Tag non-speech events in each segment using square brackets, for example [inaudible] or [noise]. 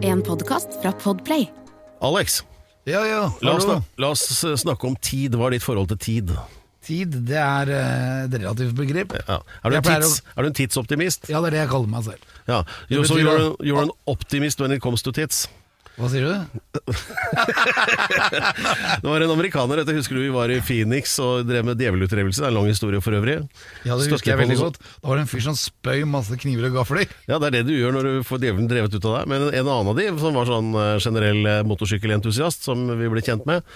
En podkast fra Podplay. Alex, Ja, ja. la oss, hallo. snak la oss snakke om tid. Hva er ditt forhold til tid? Tid, det er eh, et relativt begrep. Ja. Er, du Jeg en pleier tids, er du en tidsoptimist? Ja, det er det jeg kaller meg selv. Ja. Jo, så betyr you're, an optimist when it comes to tits. Hva sier du? [laughs] Det var en amerikaner, dette husker du vi var i Phoenix og drev med djevelutdrivelse. Det er en lang historie for øvrig. Ja, det Støtte husker jeg veldig godt. Da var det en fyr som spøy masse kniver og gafler. Ja, det er det du gjør når du får djevelen drevet ut av deg. Men en annen av de, som var sånn eh, generell eh, motorsykkelentusiast, som vi ble kjent med,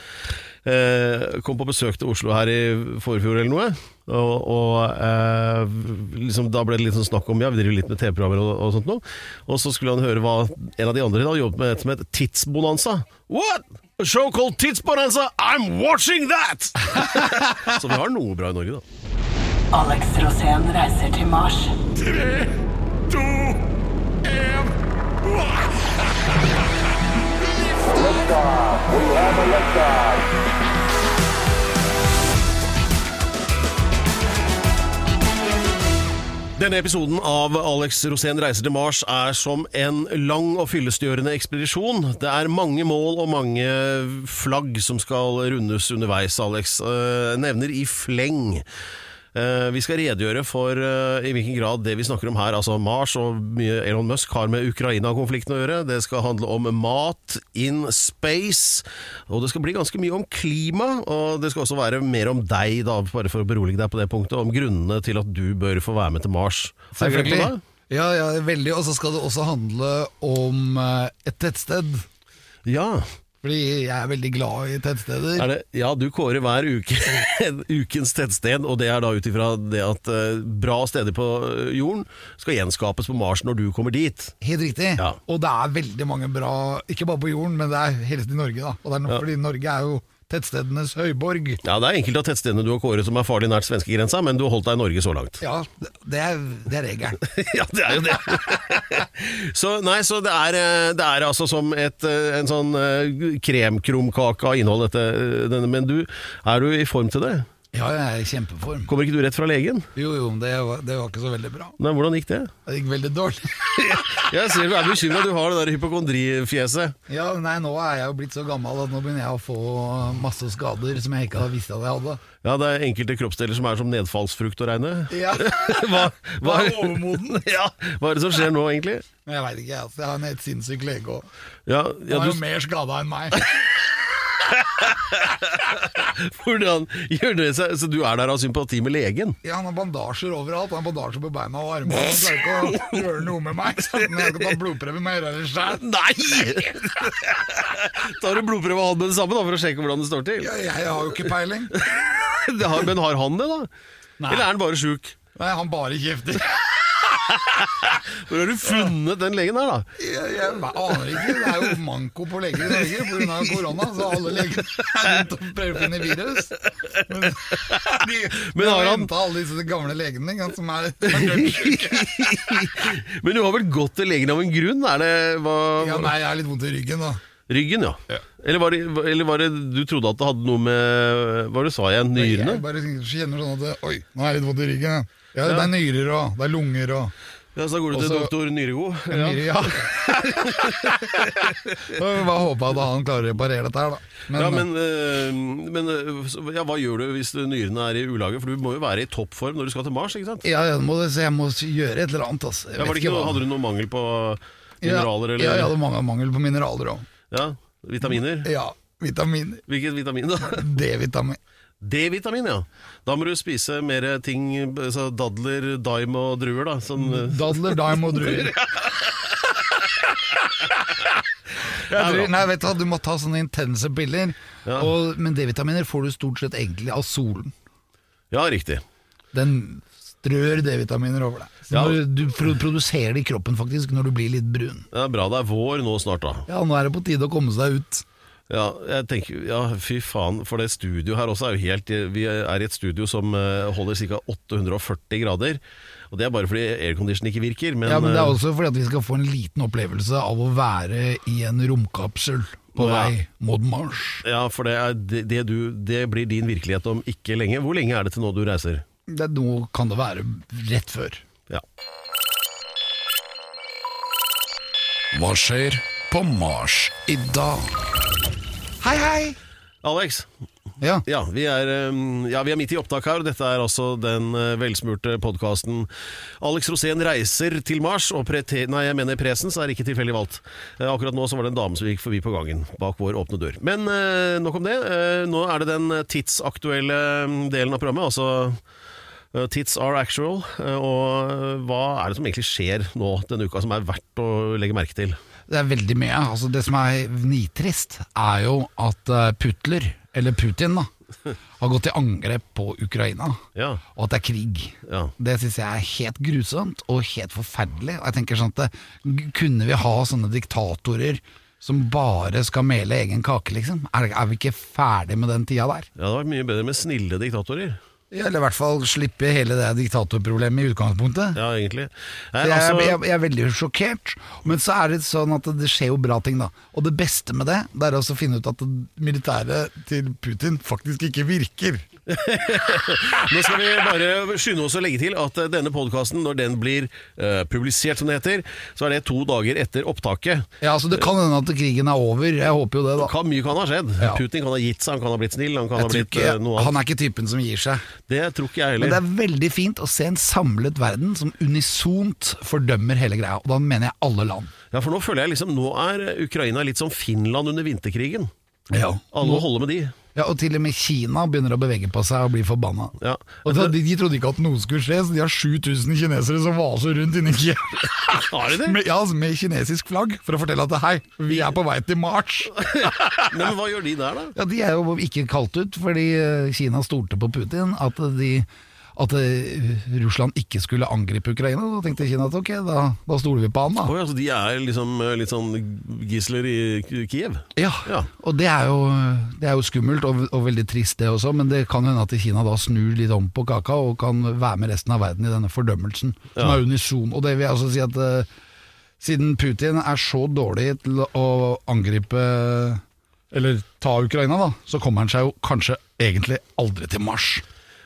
eh, kom på besøk til Oslo her i forfjor eller noe. Og, og eh, liksom, da ble det litt sånn snakk om Ja, vi driver litt med TV-programmer og, og sånt noe. Og så skulle han høre hva en av de andre hadde jobbet med, som het Tidsbonanza. What? A show called Tidsbonanza? I'm watching that! [laughs] så vi har noe bra i Norge, da. Alex Rosén reiser til Mars. Denne episoden av Alex Rosén reiser til Mars er som en lang og fyllestgjørende ekspedisjon. Det er mange mål og mange flagg som skal rundes underveis, Alex. Eh, nevner i fleng. Eh, vi skal redegjøre for eh, i hvilken grad det vi snakker om her, altså Mars og mye Elon Musk har med Ukraina-konflikten å gjøre. Det skal handle om mat in space, og det skal bli ganske mye om klima. Og det skal også være mer om deg, da, bare for å berolige deg på det punktet, om grunnene til at du bør få være med til Mars. Deg? Ja, ja, veldig. Og så skal det også handle om eh, et tettsted. Ja. Fordi jeg er veldig glad i tettsteder. Er det, ja, du kårer hver uke [laughs] ukens tettsted, og det er da ut ifra det at eh, bra steder på eh, jorden skal gjenskapes på Mars når du kommer dit. Helt riktig. Ja. Og det er veldig mange bra, ikke bare på jorden, men det er helst i Norge. da. Og det er nok Ja. fordi Norge er jo tettstedenes høyborg. Ja, Det er enkelte av tettstedene du har kåret som er farlig nært svenskegrensa, men du har holdt deg i Norge så langt. Ja, det- er, det er regelen. [laughs] ja, det er jo det. [laughs] så nei, så det er, eh, det er altså som et, eh, en sånn eh, kremkrumkake av innhold, dette, denne, men du, er du i form til det? Ja, jeg er i kjempeform. Kommer ikke du rett fra legen? Jo, jo, det var, det var ikke så veldig bra. Nei, hvordan gikk det? Det gikk veldig dårlig. [laughs] Jeg ser du er bekymra, du har det der hypokondrifjeset. Ja, nei, Nå er jeg jo blitt så gammel at nå begynner jeg å få masse skader som jeg ikke hadde visst at jeg hadde. Ja, det er enkelte kroppsdeler som er som nedfallsfrukt å regne. Ja, [laughs] [laughs] Hva, hva, er overmoden. ja, hva er det som skjer nå, egentlig? Jeg veit ikke, jeg, altså, jeg har en helt sinnssyk lege òg. Ja, Han ja, er jo du, mer skada enn meg. [laughs] hvordan gjør det seg Så du er der av sympati med legen? Ja, Han har bandasjer overalt. Han har bandasjer på beina og armene. Han klarer ikke å gjøre noe med meg. Så jeg skal ta blodprøve, med det sjøl. Nei! Tar du blodprøve av han med det samme da, for å sjekke hvordan det står til? Ja, jeg har jo ikke peiling. [laughs] Har, men har han det, da? Nei. Eller er han bare sjuk? Nei, Han bare kjefter. Hvor har du funnet den legen her, da? Jeg, jeg aner ikke. Det er jo manko på leger i Norge pga. korona, så alle leger er begynt å prøve å finne virus. Men, de, Men har han- alle disse gamle legene ikke som er, er. Men du har vel gått til legen av en grunn? Er det hva, Ja, nei, jeg har litt vondt i ryggen, da. Ryggen, ja. Eller, var det, eller var det du trodde at det hadde noe med Hva var det du sa igjen? Nyrene? Jeg bare kjenner sånn at Oi, nå er jeg litt vondt i ryggen. Ja, Det er nyrer òg. det er lunger òg. Ja, Så går du til Også- doktor Nyregod? [laughs] ja. Nyre, ja. Bare håpe at han klarer å reparere dette her, da. Men, Ja, men, øh, men øh, ja, hva gjør du hvis nyrene er i ulage? For du må jo være i toppform når du skal til Mars, ikke sant? ja, jeg må, jeg må gjøre et eller annet. Altså. Ja, noe- hadde du noe mangel på mineraler? Ja, eller? ja, jeg hadde mange mangel på mineraler òg. Ja, Vitaminer? Ja, vitaminer. Hvilket vitamin, da? [laughs] D-vitamin. D-vitamin, ja. Da må du spise mer ting så Dadler, daim og druer, da. Øh, Dadler, daim og druer. [laughs] Jeg tror, nei, vet du hva, Du må ta sånne intense piller, Ja. og, men D-vitaminer får du stort sett egentlig av solen. ja, riktig. Den strør D-vitaminer over deg. Ja. du pro produserer det i kroppen faktisk når du blir litt brun. Det er bra det er vår nå snart, da. Ja, nå er det på tide å komme seg ut. Ja, jeg tenker, ja, fy faen, for det studioet her også er jo helt Vi er i et studio som eh, holder ca. 840 grader. Og det er bare fordi aircondition ikke virker. Men, ja, men det er eh, også fordi at vi skal få en liten opplevelse av å være i en romkapsel på Ja. vei mot Mars. Ja, for det, er, det, det, du, det blir din virkelighet om ikke lenge. Hvor lenge er det til nå du reiser? Det, nå kan det være rett før. Ja. Hva skjer på Mars i dag? Hei, hei! Alex, Ja, ja vi, er, ja, vi er midt i opptak her, og dette er altså den eh, velsmurte podkasten Alex Rosén reiser til Mars, og prete, nei, jeg mener presens er ikke tilfeldig valgt. Eh, Akkurat nå så var det en dame som gikk forbi på gangen bak vår åpne dør. Men eh, nok om det. Nå er det den tidsaktuelle delen av programmet, altså Tits are actual. Og hva er det som egentlig skjer nå denne uka som er verdt å legge merke til? Det er veldig mye. Altså, det som er nitrist, er jo at eh, Putler, eller Putin, da, har gått til angrep på Ukraina, Ja, og at det er krig. ja. Det syns jeg er helt grusomt og helt forferdelig. Og jeg tenker sånn at det, Kunne vi ha sånne diktatorer som bare skal mele egen kake, liksom? Er, er vi ikke ferdig med den tida der? ja, det hadde vært mye bedre med snille diktatorer. Ja, eller i hvert fall slippe hele det diktatorproblemet i utgangspunktet. Ja, egentlig. Nei, jeg, altså, jeg, jeg er veldig sjokkert, men så er det sånn at det skjer jo bra ting, da. Og det beste med det, det er å finne ut at militæret til Putin faktisk ikke virker. Nå skal vi bare skynde oss å legge til at eh, denne podkasten, når den blir eh, publisert, som det heter, så er det to dager etter opptaket. Ja, altså Det kan hende at krigen er over, jeg håper jo det, da. Kan, mye kan ha skjedd. Ja. Putin kan ha gitt seg, han kan ha blitt snill, han kan Jeg ha tror blitt ikke, noe annet. han er ikke typen som gir seg. Det tror ikke jeg Men det er veldig fint å se en samlet verden som unisont fordømmer hele greia. Og da mener jeg alle land. Ja, for nå føler jeg liksom Nå er Ukraina litt som Finland under vinterkrigen. Ja. Alle må holde med de. Ja, Og til og med Kina begynner å bevege på seg og bli forbanna. Ja. Og de, de trodde ikke at noe skulle skje, så de har 7000 kinesere som vaser rundt inni Kiev. [laughs] Har de det? Med, ja, altså, med kinesisk flagg, for å fortelle at hei, vi er på vei til March. [laughs] Men hva gjør de der, da? Ja, De er jo ikke kalt ut, fordi eh, Kina stolte på Putin at, de, at eh, Russland ikke skulle angripe Ukraina. Da tenkte Kina at ok, da, da stoler vi på han, da. Oh, ja, så de er liksom eh, litt sånn gisler i Kiev? Ja, Ja. og det er, jo, det er jo skummelt og, og veldig trist det også, men det kan hende at Kina da snur litt om på kaka og kan være med resten av verden i denne fordømmelsen, som Ja. er unison. Og det vil jeg også si at eh, siden Putin er så dårlig til å angripe eller ta Ukraina, da, så kommer han seg jo kanskje egentlig aldri til Mars.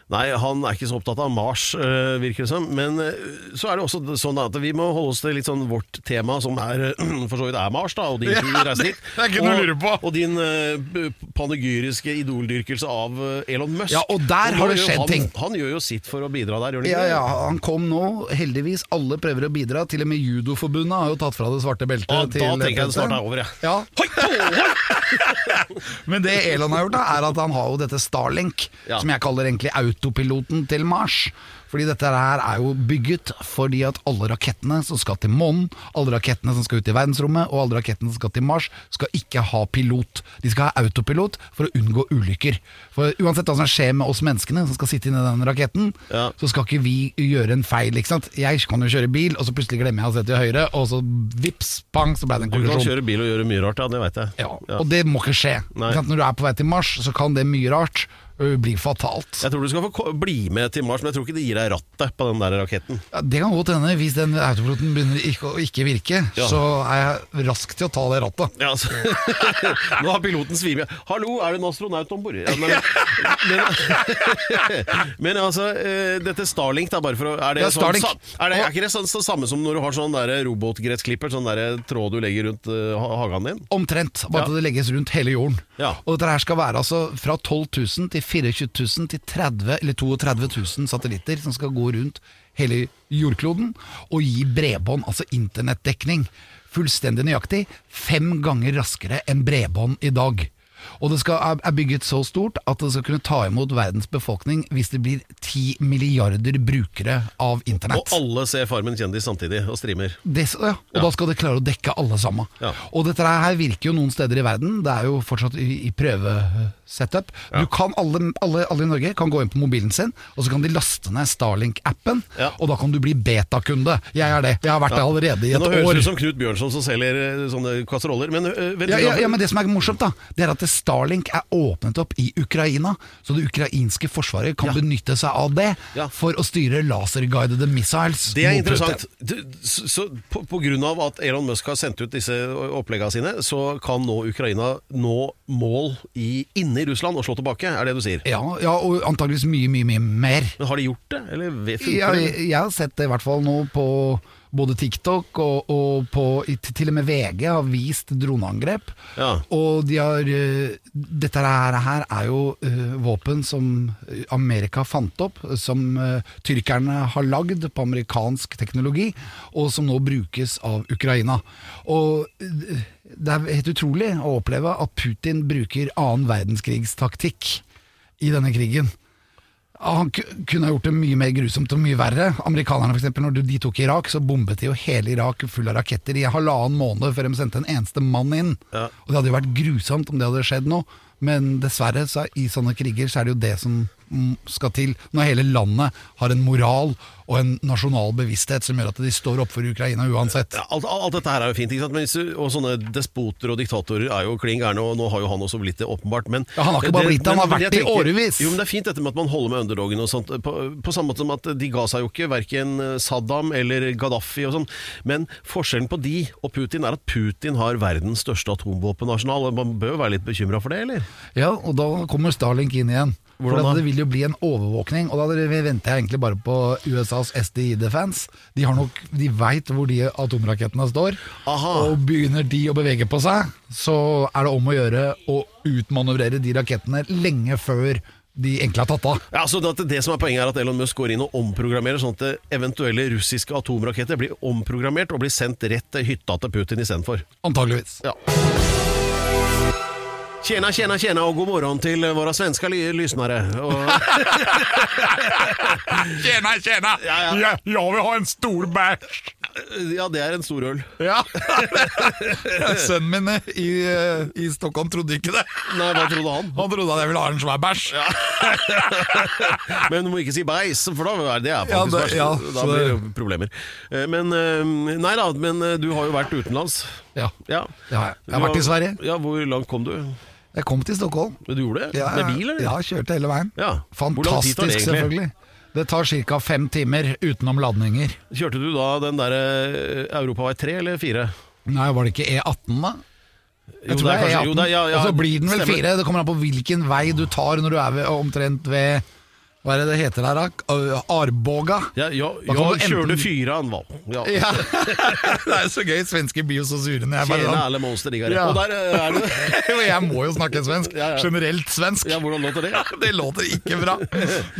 Nei, han er ikke så opptatt av Mars, øh, virker det som. Men øh, så er det også sånn at vi må holde oss til litt sånn vårt tema, som er øh, [clears throat] for så vidt er Mars, da, og din tur reise dit. det er ikke noe å lure på. Og din øh, panegyriske idoldyrkelse av Elon Musk. Ja, og der og har det skjedd han, ting. Han gjør jo sitt for å bidra der, gjør han Ja, ikke? ja, han kom nå, heldigvis. Alle prøver å bidra. Til og med Judoforbundet har jo tatt fra det svarte beltet. Ja, da tenker jeg det snart er over, jeg. Ja. [laughs] Men det Elon har gjort, da er at han har jo dette Starlink, Ja. som jeg kaller egentlig autopiloten til Mars. Fordi dette her er jo bygget fordi at alle rakettene som skal til månen, alle rakettene som skal ut i verdensrommet, og alle rakettene som skal til Mars, skal ikke ha pilot. De skal ha autopilot for å unngå ulykker. For uansett hva som skjer med oss menneskene som skal sitte inni den raketten, Ja. så skal ikke vi gjøre en feil. ikke sant? Jeg kan jo kjøre bil, og så plutselig glemmer jeg å se til høyre, og så vips, pang, så ble det en Du kan kjøre bil og gjøre mye rart, ja, det veit jeg. Ja, og det må ikke skje. Ikke? Når du er på vei til Mars, så kan det mye rart ø, bli fatalt. Jeg tror du skal få bli med til Mars, men jeg tror ikke det gir deg rattet på den der raketten. Ja, det kan godt hende. Hvis den autopiloten begynner ikke, å ikke virke, Ja. så er jeg rask til å ta det rattet. Ja, altså. [laughs] Nå har piloten svimt. Hallo, er det en astronaut om bord? Men, men, [laughs] men altså, eh, dette Starlink, da, bare for å Er det, sånn, er, det er ikke det sånn, så samme som når du har sånn robotgressklipper, sånn der tråd du legger rundt uh, hagen din? Omtrent, bare at det legges rundt hele jorden. Ja. Og dette her skal være altså fra 12 000 til 24 000 til 30 eller 32 000 satellitter som skal gå rundt hele jordkloden og gi bredbånd, altså internettdekning, fullstendig nøyaktig, fem ganger raskere enn bredbånd i dag. Og det skal, er- bygget så stort at det skal kunne ta imot verdens befolkning hvis det blir 10 milliarder brukere av internett. Og alle ser Farmen kjendis samtidig og streamer. Det, ja, og Ja. da skal det klare å dekke alle sammen. Ja. Og dette her virker jo noen steder i verden. Det er jo fortsatt i, i prøvesetup. Du kan alle, alle, alle i Norge kan gå inn på mobilen sin, og så kan de laste ned Starlink-appen. Ja. Og da kan du bli betakunde. Jeg er det. Jeg har vært det allerede i et Nå høres du ut som Knut Bjørnson som selger eh, sånne kasseroller, men eh, Ja, ja, ja, men Det som er morsomt, da Det er at det Starlink er åpnet opp i Ukraina. Så det ukrainske forsvaret kan Ja. benytte seg av det Ja. for å styre laserguidede missiles. Det er interessant. Du, Så, så på, på grunn av at Elon Musk har sendt ut disse oppleggene sine, så kan nå Ukraina nå mål i, inne i Russland og slå tilbake, er det du sier? Ja, ja, og antageligvis mye, mye, mye mer. Men har de gjort det? Eller funker det? jeg, jeg har sett det i hvert fall nå på både TikTok og, og på, til og med VG har vist droneangrep. Ja. Og de har eh, Dette her, her er jo uh, våpen som Amerika fant opp, som uh, tyrkerne har lagd på amerikansk teknologi, og som nå brukes av Ukraina. Og det er helt utrolig å oppleve at Putin bruker annen verdenskrigstaktikk i denne krigen. Han kunne ha gjort det mye mer grusomt og mye verre. Amerikanerne eksempel, når de tok Irak, så bombet de jo hele Irak full av raketter i halvannen måned før de sendte en eneste mann inn. Ja. Og det hadde jo vært grusomt om det hadde skjedd nå, men dessverre så i sånne kriger så er det jo det som skal til. Når hele landet har en moral og en nasjonal bevissthet som gjør at de står opp for Ukraina uansett. Ja, alt, alt dette her er jo fint, ikke? Men, og sånne despoter og diktatorer er jo klin gærne, og nå har jo han også blitt det, åpenbart. Men, Ja, han har ikke bare blitt det, han har vært det i årevis. Jo, men Det er fint dette med at man holder med underdogen og sånt, på, på samme måte som at de ga seg jo ikke, verken Saddam eller Gaddafi og sånn. Men forskjellen på de og Putin er at Putin har verdens største atomvåpenarsenal. Man bør jo være litt bekymra for det, eller? Ja, og da kommer Starlink inn igjen. For det vil jo bli en overvåkning, og da venter jeg egentlig bare på USAs SDI-defense. De, har nok, de veit hvor de atomrakettene står, Aha. og begynner de å bevege på seg, så er det om å gjøre å utmanøvrere de rakettene lenge før de egentlig har tatt av. Ja, så det, det som er Poenget er at Elon Musk går inn og omprogrammerer, sånn at eventuelle russiske atomraketter blir omprogrammert og blir sendt rett til hytta til Putin istedenfor. Antageligvis. Ja. Tjena, tjena, tjena og god morgen til våre svenska ly lyssnare. Och... [laughs] Tjena, tjena! Ja, ja. Jeg, jag vil ha en stor bæsj! ja, det er en stor øl. Ja. [laughs] Sønnen min i, i Stockholm trodde ikke det. Nei, hva trodde han? Han trodde at jeg ville ha en svær bæsj. [laughs] Men du må ikke si bæsj, for da det er Ja, det- ja, da blir det- problemer. Eh, Men eh, Nei da, men eh, du har jo vært utenlands. Ja, Ja. Jeg har vært i Sverige. Ja, Hvor langt kom du? Jeg kom til Stockholm. Men Du gjorde det? Ja, Med bil, eller? Ja, kjørte hele veien. Ja. Fantastisk, det selvfølgelig. Det tar ca. fem timer utenom ladninger. Kjørte du da den derre Europavei 3 eller 4? Nei, var det ikke E18, da? Jeg Jo, tror det er det er kanskje- E18. jo, det er- ja, ja, og så blir den vel stemmer. fire. Det kommer an på hvilken vei du tar når du er ved, omtrent ved Hva er det det heter der, da? Arboga? Ja, ja du enten- fyran, hva? Ja. [laughs] Ja. [laughs] det er så gøy. Svensker blir jo så sure når jeg bare Tjena sånn alle monster. Ja. Og der eh, er du. [laughs] Jeg må jo snakke svensk. Generelt svensk. Ja, hvordan låter det? Det låter ikke bra.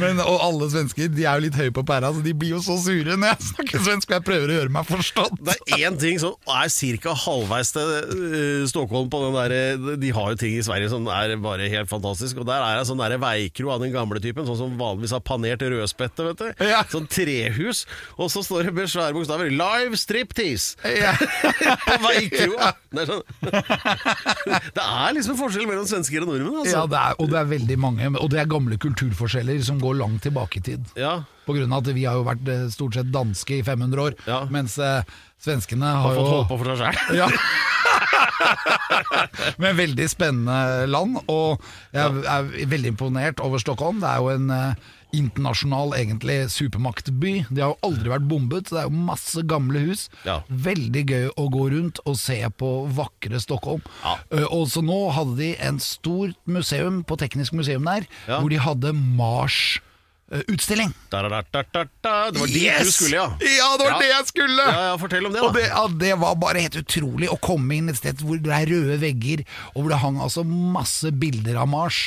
Men, og alle svensker de er jo litt høye på pæra, så de blir jo så sure når jeg snakker svensk og jeg prøver å gjøre meg forstått. Det er én ting som er ca. halvveis til eh, Stockholm på den der, eh, De har jo ting i Sverige som er bare helt fantastisk. Og der er det sånn veikro av den gamle typen, sånn som vanligvis har panert rødspette. vet du Ja. Sånn trehus. Og så står det med svære bokstaver 'Live Striptease' Ja. [laughs] på veikroa! Det, er sånn. [laughs] det er liksom en forskjell mellom svensker og nordmenn. Altså. Ja, det er, og det er veldig mange, og det er gamle kulturforskjeller som går langt tilbake i tid. Ja. På grunn av at vi har jo vært eh, stort sett danske i 500 år, Ja. mens eh, svenskene Har har fått jo holde på for seg sjøl. [laughs] [laughs] Men veldig spennende land, og jeg er veldig imponert over Stockholm. Det er jo en eh, internasjonal egentlig supermaktby. De har jo aldri vært bombet, så det er jo masse gamle hus. Ja. Veldig gøy å gå rundt og se på vakre Stockholm. Ja. Eh, og så nå hadde de en stort museum på Teknisk museum der, Ja. hvor de hadde Mars-utstilling. Da, da, da, da, da. Det var dit du skulle, ja. Ja, det var Ja. det jeg skulle! Ja, ja, Fortell om det, da. det, ja, det var bare helt utrolig å komme inn et sted hvor det er røde vegger, og hvor det hang altså masse bilder av Mars,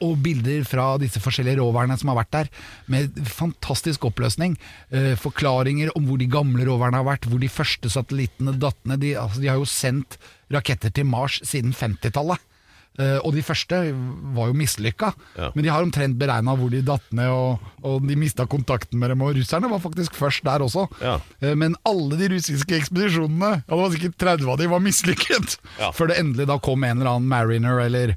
og bilder fra disse forskjellige roverne som har vært der, med fantastisk oppløsning. Eh, forklaringer om hvor de gamle roverne har vært, hvor de første satellittene datt ned. De, altså, de har jo sendt raketter til Mars siden 50-tallet. Eh, og de første var jo mislykka, Ja. men de har omtrent beregna hvor de datt ned, og, og de mista kontakten med dem. Og russerne var faktisk først der også. Ja. Eh, men alle de russiske ekspedisjonene, ja, det var sikkert 30 av de, var mislykket. Ja. [laughs] Før det endelig da kom en eller annen mariner, eller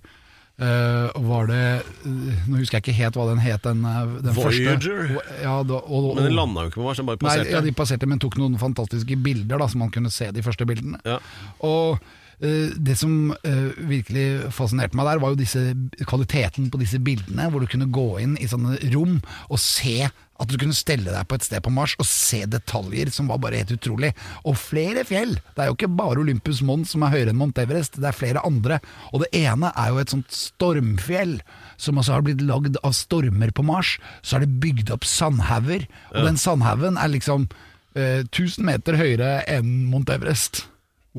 Uh, var det uh, Nå husker jeg ikke helt hva den het, den, den Voyager? første. Ja, da, og, og, Men den landa jo ikke på Mars, den bare Nei, ja, de passerte, men tok noen fantastiske bilder, da, så man kunne se de første bildene. Ja. Og det som eh, virkelig fascinerte meg der, var jo disse, kvaliteten på disse bildene, hvor du kunne gå inn i sånne rom og se at du kunne stelle deg på et sted på Mars og se detaljer som var bare helt utrolig. Og flere fjell. Det er jo ikke bare Olympus Mons som er høyere enn Mount Everest, det er flere andre. Og det ene er jo et sånt stormfjell som altså har blitt lagd av stormer på Mars. Så er det bygd opp sandhauger, og den sandhaugen er liksom eh, 1000 meter høyere enn Mount Everest.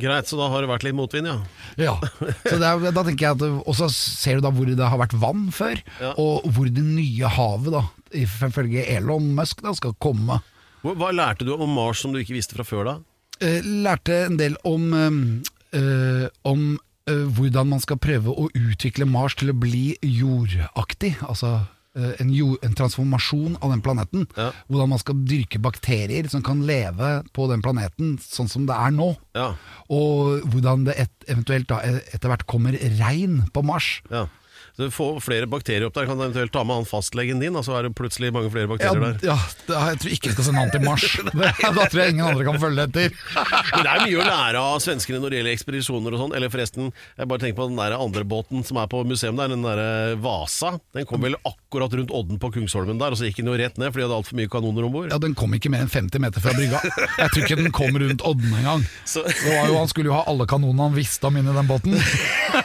Greit, så da har det vært litt motvind, ja. Ja, så er, da tenker jeg at Og så ser du da hvor det har vært vann før, Ja. og hvor det nye havet, da ifølge Elon Musk, da skal komme. Hva, lærte du om Mars som du ikke visste fra før, da? Eh, lærte en del om, eh, eh, om eh, hvordan man skal prøve å utvikle Mars til å bli jordaktig. Altså en, jord, en transformasjon av den planeten. Ja. Hvordan man skal dyrke bakterier som kan leve på den planeten sånn som det er nå. Ja, Og hvordan det et, eventuelt da eh, etter hvert kommer regn på Mars. ja. Så få flere bakterier opp der, kan du eventuelt ta med han fastlegen din, og så er det plutselig mange flere Ja, bakterier der. ja, jeg tror ikke jeg skal sende han til Mars. [laughs] Det, da tror jeg ingen andre kan følge etter. [laughs] Men det er mye å lære av svenskene når det gjelder ekspedisjoner og sånn. Eller forresten, jeg bare tenker på den der andre båten som er på museum der, den derre Vasa. Den kom vel akkurat rundt Odden på Kungsholmen der, og så gikk den jo rett ned, fordi de hadde altfor mye kanoner om bord. Ja, Den kom ikke mer enn 50 meter fra brygga. Jeg tror ikke den kom rundt Odden engang. [laughs] Han skulle jo ha alle kanonene han visste om inni den båten,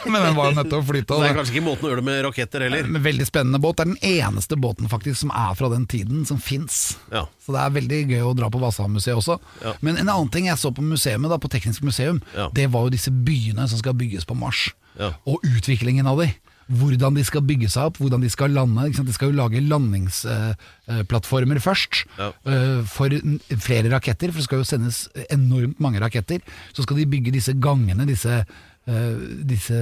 men den var jo nødt til å flytte. det er kanskje ikke måten å gjøre det med raketter heller. Men Veldig spennende båt. Det er den eneste båten faktisk som er fra den tiden som fins. Ja. Så det er veldig gøy å dra på Vasshavmuseet også. Ja. Men en annen ting jeg så på museet, da, på Teknisk museum, Ja. det var jo disse byene som skal bygges på Mars. Ja. Og utviklingen av de. Hvordan de skal bygge seg opp, hvordan de skal lande. De skal jo lage landingsplattformer først Ja. eh, for flere raketter, for det skal jo sendes enormt mange raketter. Så skal de bygge disse gangene, disse, eh, disse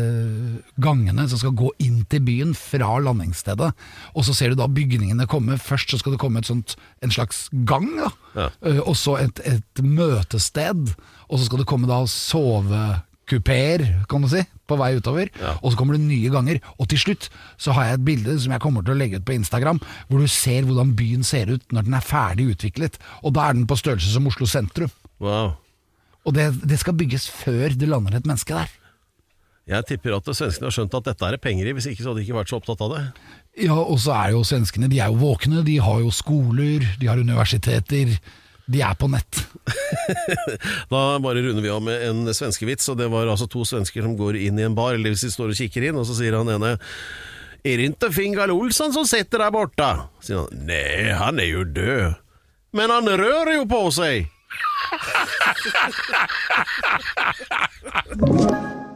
gangene som skal gå inn til byen fra landingsstedet. Og så ser du da bygningene komme. Først så skal det komme sånt, en slags gang. Ja. Eh, og så et, et møtested. Og så skal det komme da sovekupeer, kan du si, på vei utover. Ja. Og så kommer det nye ganger. Og til slutt så har jeg et bilde som jeg kommer til å legge ut på Instagram, hvor du ser hvordan byen ser ut når den er ferdig utviklet. Og da er den på størrelse som Oslo sentrum. Wow. Og det, det skal bygges før det lander et menneske der. Jeg tipper at svenskene har skjønt at dette er det penger i, hvis ikke så hadde de ikke vært så opptatt av det. Ja, og så er jo svenskene De er jo våkne, de har jo skoler, de har universiteter. De er på nett. [laughs] Da bare runder vi av med en svenskevits, og det var altså to svensker som går inn i en bar, eller hvis de står og kikker inn, og så sier han ene Er det ikke Fingal Olsson som sitter der borte? Sier han Nei, han er jo død. Men han rører jo på seg! [laughs]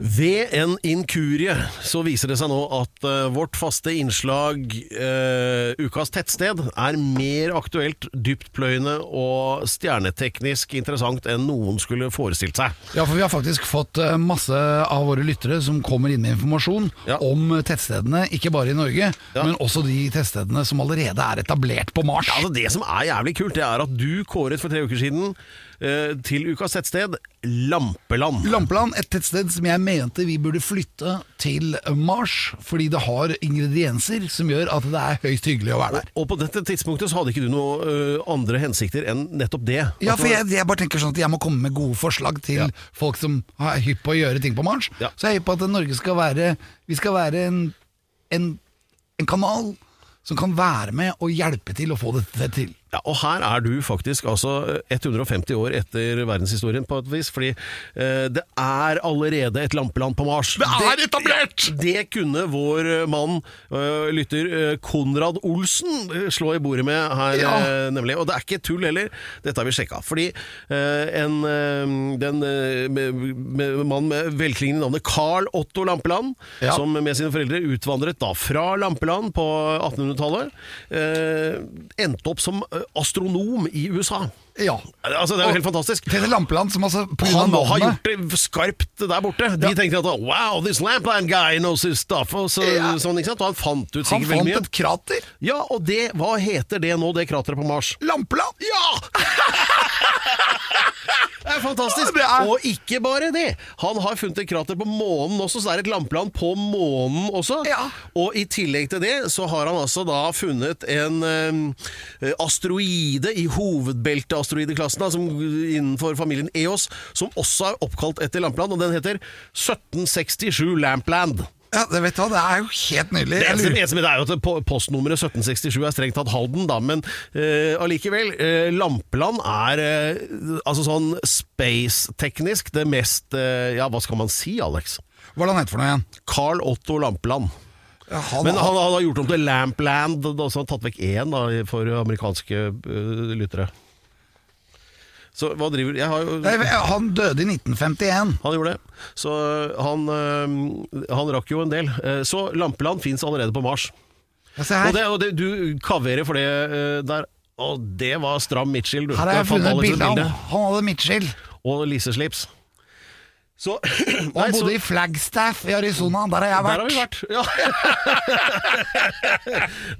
Ved en inkurie så viser det seg nå at uh, vårt faste innslag uh, Ukas tettsted er mer aktuelt, dyptpløyende og stjerneteknisk interessant enn noen skulle forestilt seg. Ja, for vi har faktisk fått uh, masse av våre lyttere som kommer inn med informasjon Ja. om tettstedene, ikke bare i Norge, Ja. men også de tettstedene som allerede er etablert på Mars. Ja, altså Det som er jævlig kult, det er at du kåret for tre uker siden til ukas tettsted Lampeland. Lampeland, et tettsted som jeg mente vi burde flytte til Mars, fordi det har ingredienser som gjør at det er høyst hyggelig å være der. Og på dette tidspunktet så hadde ikke du noen eh, andre hensikter enn nettopp det. Ja, for jeg, jeg bare tenker sånn at jeg må komme med gode forslag til Ja. folk som er hypp på å gjøre ting på Mars. Ja. Så jeg er hypp på at Norge skal være Vi skal være en, en, en kanal som kan være med og hjelpe til å få dette til. Ja, og her er du faktisk altså 150 år etter verdenshistorien på et vis, fordi eh, det er allerede et lampeland på Mars. Det er etablert! Det, det kunne vår eh, mann, øh, lytter øh, Konrad Olsen, eh, slå i bordet med her, Ja. eh, nemlig. Og det er ikke tull heller, dette har vi sjekka. Fordi eh, en eh, den eh, med, med, mann med velklingende navnet Carl Otto Lampeland, Ja. som med sine foreldre utvandret da fra Lampeland på 1800-tallet, eh, endte opp som eh, astronom i USA. Ja. Altså, det er jo helt fantastisk. Tete Lampeland, som altså på grunn av Han må ha gjort det skarpt der borte. De tenkte at wow, this Lampland guy knows his stuff. Og, så, Ja. sånn, ikke sant? og han fant ut sikkert veldig mye. Han fant et krater. Ja, og det, hva heter det nå, det krateret på Mars? Lampeland! Er fantastisk! Det er- Og ikke bare det. Han har funnet et krater på månen også, så det er et lampeland på månen også. Ja. Og i tillegg til det så har han altså da funnet en eh, asteroide i hovedbelteasteroideklassen, som innenfor familien EOS, som også er oppkalt etter lampeland, og den heter 1767 Lampland. Ja, det vet du hva, det er jo helt nydelig. Det eneste, det eneste med det er jo at postnummeret 1767 er strengt tatt Halden, da, men eh, allikevel. Uh, Lampeland er uh, altså sånn space-teknisk det mest Ja, hva skal man si, Alex? Hva er det han heter for noe igjen? Carl Otto Lampeland. Ja, han, Men han, han har gjort om til Lampland, så har han tatt vekk én for amerikanske lyttere. Så hva driver Jeg har jo Nei, han døde i 1951. Han gjorde det. Så han, eh, han rakk jo en del. Eh, Så Lampeland fins allerede på Mars. Se Og, det, og det, du kaverer for det eh, der. Og det var stram midtskill. Her har jeg funnet et bilde han. Han hadde midtskill. Og liseslips. Så [clears throat] han så- bodde i Flagstaff i Arizona. Der har jeg vært. Der har vi vært. Ja. [laughs]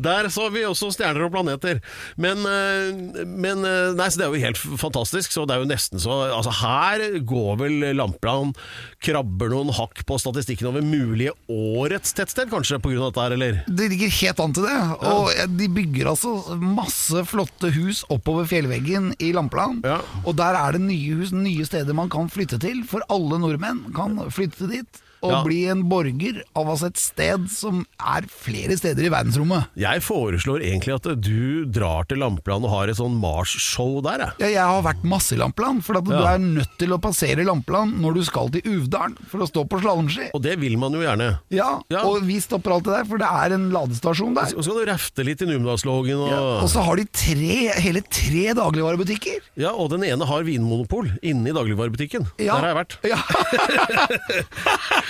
Der så vi også stjerner og planeter. Men, eh, men eh, Nei, så det er jo helt fantastisk. Så det er jo nesten så Altså, her går vel Lampland krabber noen hakk på statistikken over mulige årets tettsted, kanskje, av dette her, eller? Det ligger helt an til det. Og de bygger altså masse flotte hus oppover fjellveggen i Lampland. Ja. Og der er det nye hus, nye steder man kan flytte til. For alle nordmenn kan flytte dit og Ja. bli en borger av oss et sted som er flere steder i verdensrommet. Jeg foreslår egentlig at du drar til Lampeland og har et sånn Mars-show der, jeg. Ja, jeg har vært masse i Lampeland, for du er nødt til å passere Lampeland når du skal til Uvdalen for å stå på slalåmski. Og det vil man jo gjerne. Ja, og vi stopper alltid der, for det er en ladestasjon der. Og så kan du rafte litt i Numedalslågen. Og, Og så har de tre, hele tre dagligvarebutikker. ja, og den ene har vinmonopol inne i dagligvarebutikken. Der har jeg vært. Ja. [laughs]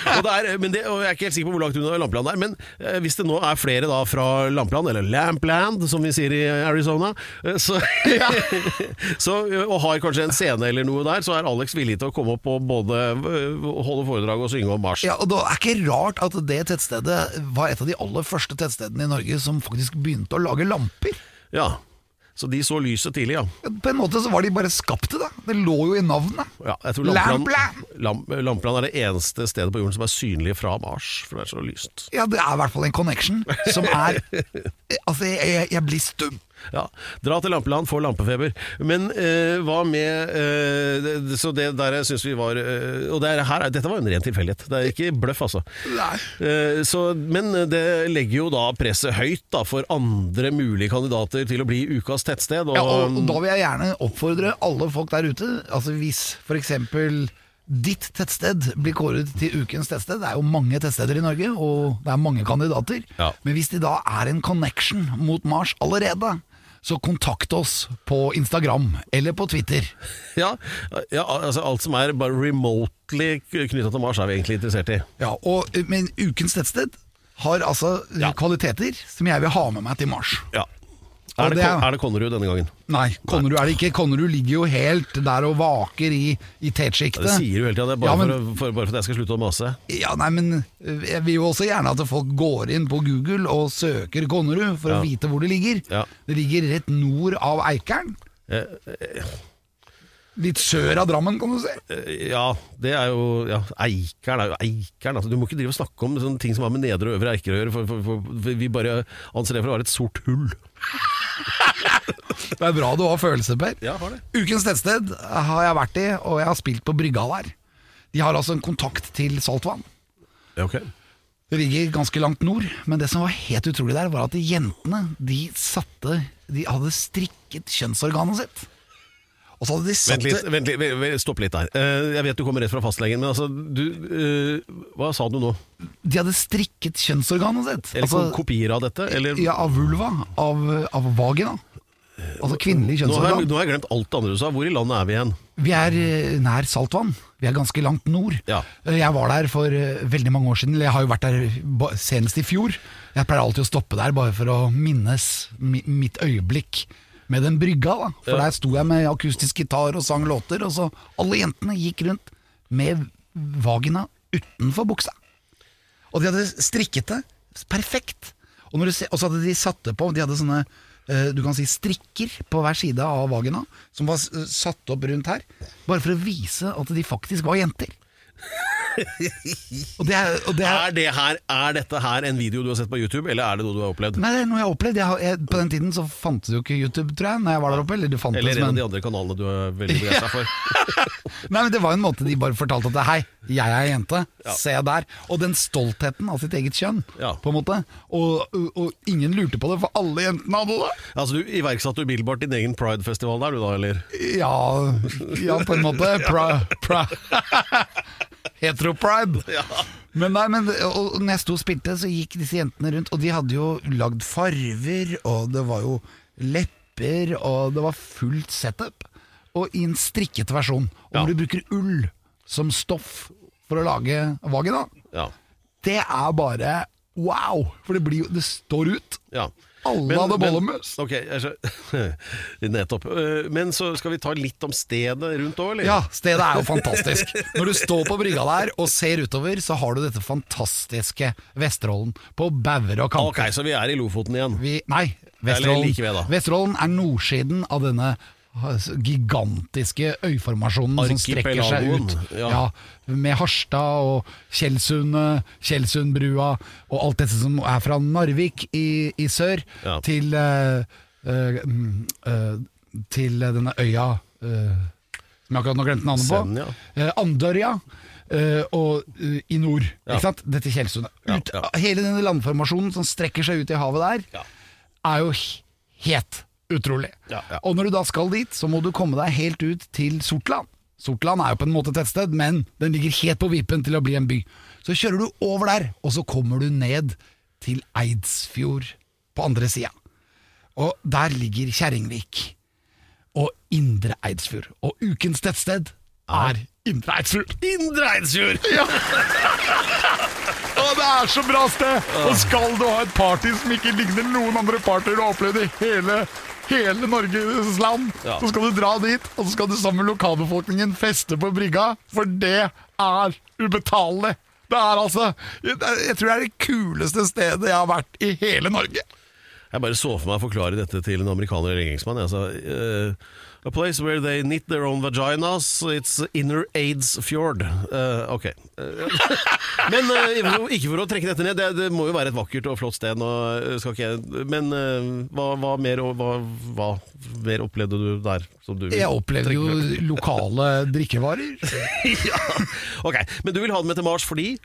[laughs] Og, det er, men det, og Jeg er ikke helt sikker på hvor langt unna Lampeland er, men eh, hvis det nå er flere da fra Lampeland, eller Lampland som vi sier i Arizona, eh, så, [laughs] [laughs] så, og har kanskje en scene eller noe der, så er Alex villig til å komme opp og både eh, holde foredrag og synge om Mars. Ja, og Det er ikke rart at det tettstedet var et av de aller første tettstedene i Norge som faktisk begynte å lage lamper. Ja, Så de så lyset tidlig, ja. På en måte så var de bare skapt til det. Det lå jo i navnet. ja jeg tror Lampland! Lamp, Lampeland er det eneste stedet på jorden som er synlig fra Mars, for det er så lyst. Ja, det er i hvert fall en connection som er [laughs] Altså, jeg, jeg blir stum. Ja, Dra til Lampeland, få lampefeber. Men eh, hva med eh, Så det der syns vi var eh, Og det er her, dette var jo en ren tilfeldighet. Det er ikke bløff, altså. Eh, så, men det legger jo da presset høyt da, for andre mulige kandidater til å bli ukas tettsted. Og, Ja, og, og da vil jeg gjerne oppfordre alle folk der ute. Altså Hvis f.eks. ditt tettsted blir kåret til ukens tettsted Det er jo mange tettsteder i Norge, og det er mange kandidater. Ja. Men hvis de da er en connection mot Mars allerede, så kontakt oss på Instagram eller på Twitter. ja, ja, altså alt som er bare remotely knytta til Mars, er vi egentlig interessert i. Ja, og, Men ukens tettsted har altså Ja. kvaliteter som jeg vil ha med meg til Mars. Ja. Er det, er- det Konnerud denne gangen? Nei, Konnerud er det ikke. Konnerud ligger jo helt der og vaker i, i Ja, tetsjiktet. det sier du hele tida, det er bare, Ja, men- for, for, bare for at jeg skal slutte å mase. Ja, nei, men øh, jeg vil jo også gjerne at folk går inn på Google og søker Konnerud for Ja. å vite hvor det ligger. Det ligger rett nord av Eikeren. Eh, Litt sør av Drammen, kan du si. Eh, Ja, det er jo ja, Eikeren er jo Eikeren. Altså, du må ikke drive og snakke om sånne ting som har med nedre og øvre Eiker å gjøre, for, for, for, for vi bare anser det for å være et sort hull. Det er bra du har følelser, Per. Ja, har det. Ukens tettsted har jeg vært i, og jeg har spilt på brygga der. De har altså en kontakt til saltvann. Ja, okay. Det ligger ganske langt nord, men det som var helt utrolig der, var at jentene de satte de hadde strikket kjønnsorganet sitt. Og så hadde de satt Vent litt, det vent litt, stopp litt der. Eh, jeg vet du kommer rett fra fastlegen, men altså du, eh, Hva sa du nå? De hadde strikket kjønnsorganet sitt. Eller Altså, kopier av dette? Eller? ja, av vulva. Av, av vagina. Altså kvinnelig Nå kjønnsorgan. nå har jeg glemt alt det andre du sa. Hvor i landet er vi igjen? Vi er eh, nær saltvann. Vi er ganske langt nord. Ja. Jeg var der for veldig mange år siden. Jeg har jo vært der senest i fjor. Jeg pleier alltid å stoppe der bare for å minnes mitt øyeblikk med den brygga. da For der sto jeg med akustisk gitar og sang låter, og så alle jentene gikk rundt med vagina utenfor buksa. Og de hadde strikket det perfekt. Og så hadde de satt det på De hadde sånne eh, du kan si strikker på hver side av vagina, som var satt opp rundt her. Bare for å vise at de faktisk var jenter. Og det er, og det er Er, det her, er dette her en video du har sett på YouTube, eller er det noe du har opplevd? Nei, det er noe jeg har opplevd. Jeg har, jeg, på den tiden så fantes jo ikke YouTube, tror jeg, Når jeg var der oppe. Eller det men... En av de andre kanalene du er veldig begeistra for? [laughs] Nei, men Det var en måte de bare fortalte at Hei, jeg er jente, Ja. se der. Og den stoltheten av sitt eget kjønn, Ja. på en måte. Og, og, og ingen lurte på det, for alle jentene hadde det. Altså Du iverksatte umiddelbart din egen Pride-festival der, du da, eller? Ja, ja på en måte. [laughs] Pra, pra. [laughs] Hetero-pride. [laughs] Men nei, men og når jeg sto og spilte, så gikk disse jentene rundt, og de hadde jo lagd farver, og det var jo lepper, og det var fullt setup. Og i en strikkete versjon, og Ja. du bruker ull som stoff for å lage vagina. Ja. Det er bare wow! For det, blir det står ut. ja. Alle hadde bollemus. Ok, [laughs] nettopp. Eh, Men så skal vi ta litt om stedet rundt òg, eller? Ja, stedet er jo fantastisk. Når du står på brygga der og ser utover, så har du dette fantastiske Vesterålen på bauger og kanter. Ok, så vi er i Lofoten igjen. Vi, nei, Eller Vesterålen, like ved, da. Vesterålen er nordsiden av denne gigantiske øyformasjonen som strekker seg ut. ja. Ja, med Harstad og Tjeldsundet, Tjeldsundbrua og alt dette som er fra Narvik i, i sør Ja. til, uh, uh, eh, til denne øya eh, som jeg akkurat nå glemte navnet på. Senn. Eh, Andørja. Uh, og uh, i nord, Ja. ikke sant? Dette Tjeldsundet. Ja, ja. Hele denne landformasjonen som strekker seg ut i havet der, er jo he- helt utrolig. Ja, ja. Og når du da skal dit, så må du komme deg helt ut til Sortland. Sortland er jo på en måte et tettsted, men den ligger helt på vippen til å bli en by. Så kjører du over der, og så kommer du ned til Eidsfjord på andre sida. Og der ligger Kjerringvik og Indre Eidsfjord. Og ukens tettsted er Indre Eidsfjord. Indre Eidsfjord! [laughs] Ja. Det er så bra sted! Og skal du ha et party som ikke ligner noen andre partyer du har opplevd i hele, hele Norges land, Ja. så skal du dra dit, og så skal du sammen med lokalbefolkningen feste på brygga, for det er ubetalelig. Det er altså Jeg tror det er det kuleste stedet jeg har vært i hele Norge. Jeg bare så for meg å forklare dette til en amerikaner eller engelskmann. Sa, eh, a place where they knit their own vaginas, it's inner AIDS fjord. Uh, ok. Eh, [laughs] men uh, ikke for å trekke dette ned, det, det må jo være et vakkert og flott sted. Nå, skal ikke, men uh, hva, hva, mer, hva, hva mer opplevde du der? Som du Jeg opplevde jo lokale [laughs] drikkevarer. ja. Ok, Men du vil ha den med til Mars fordi?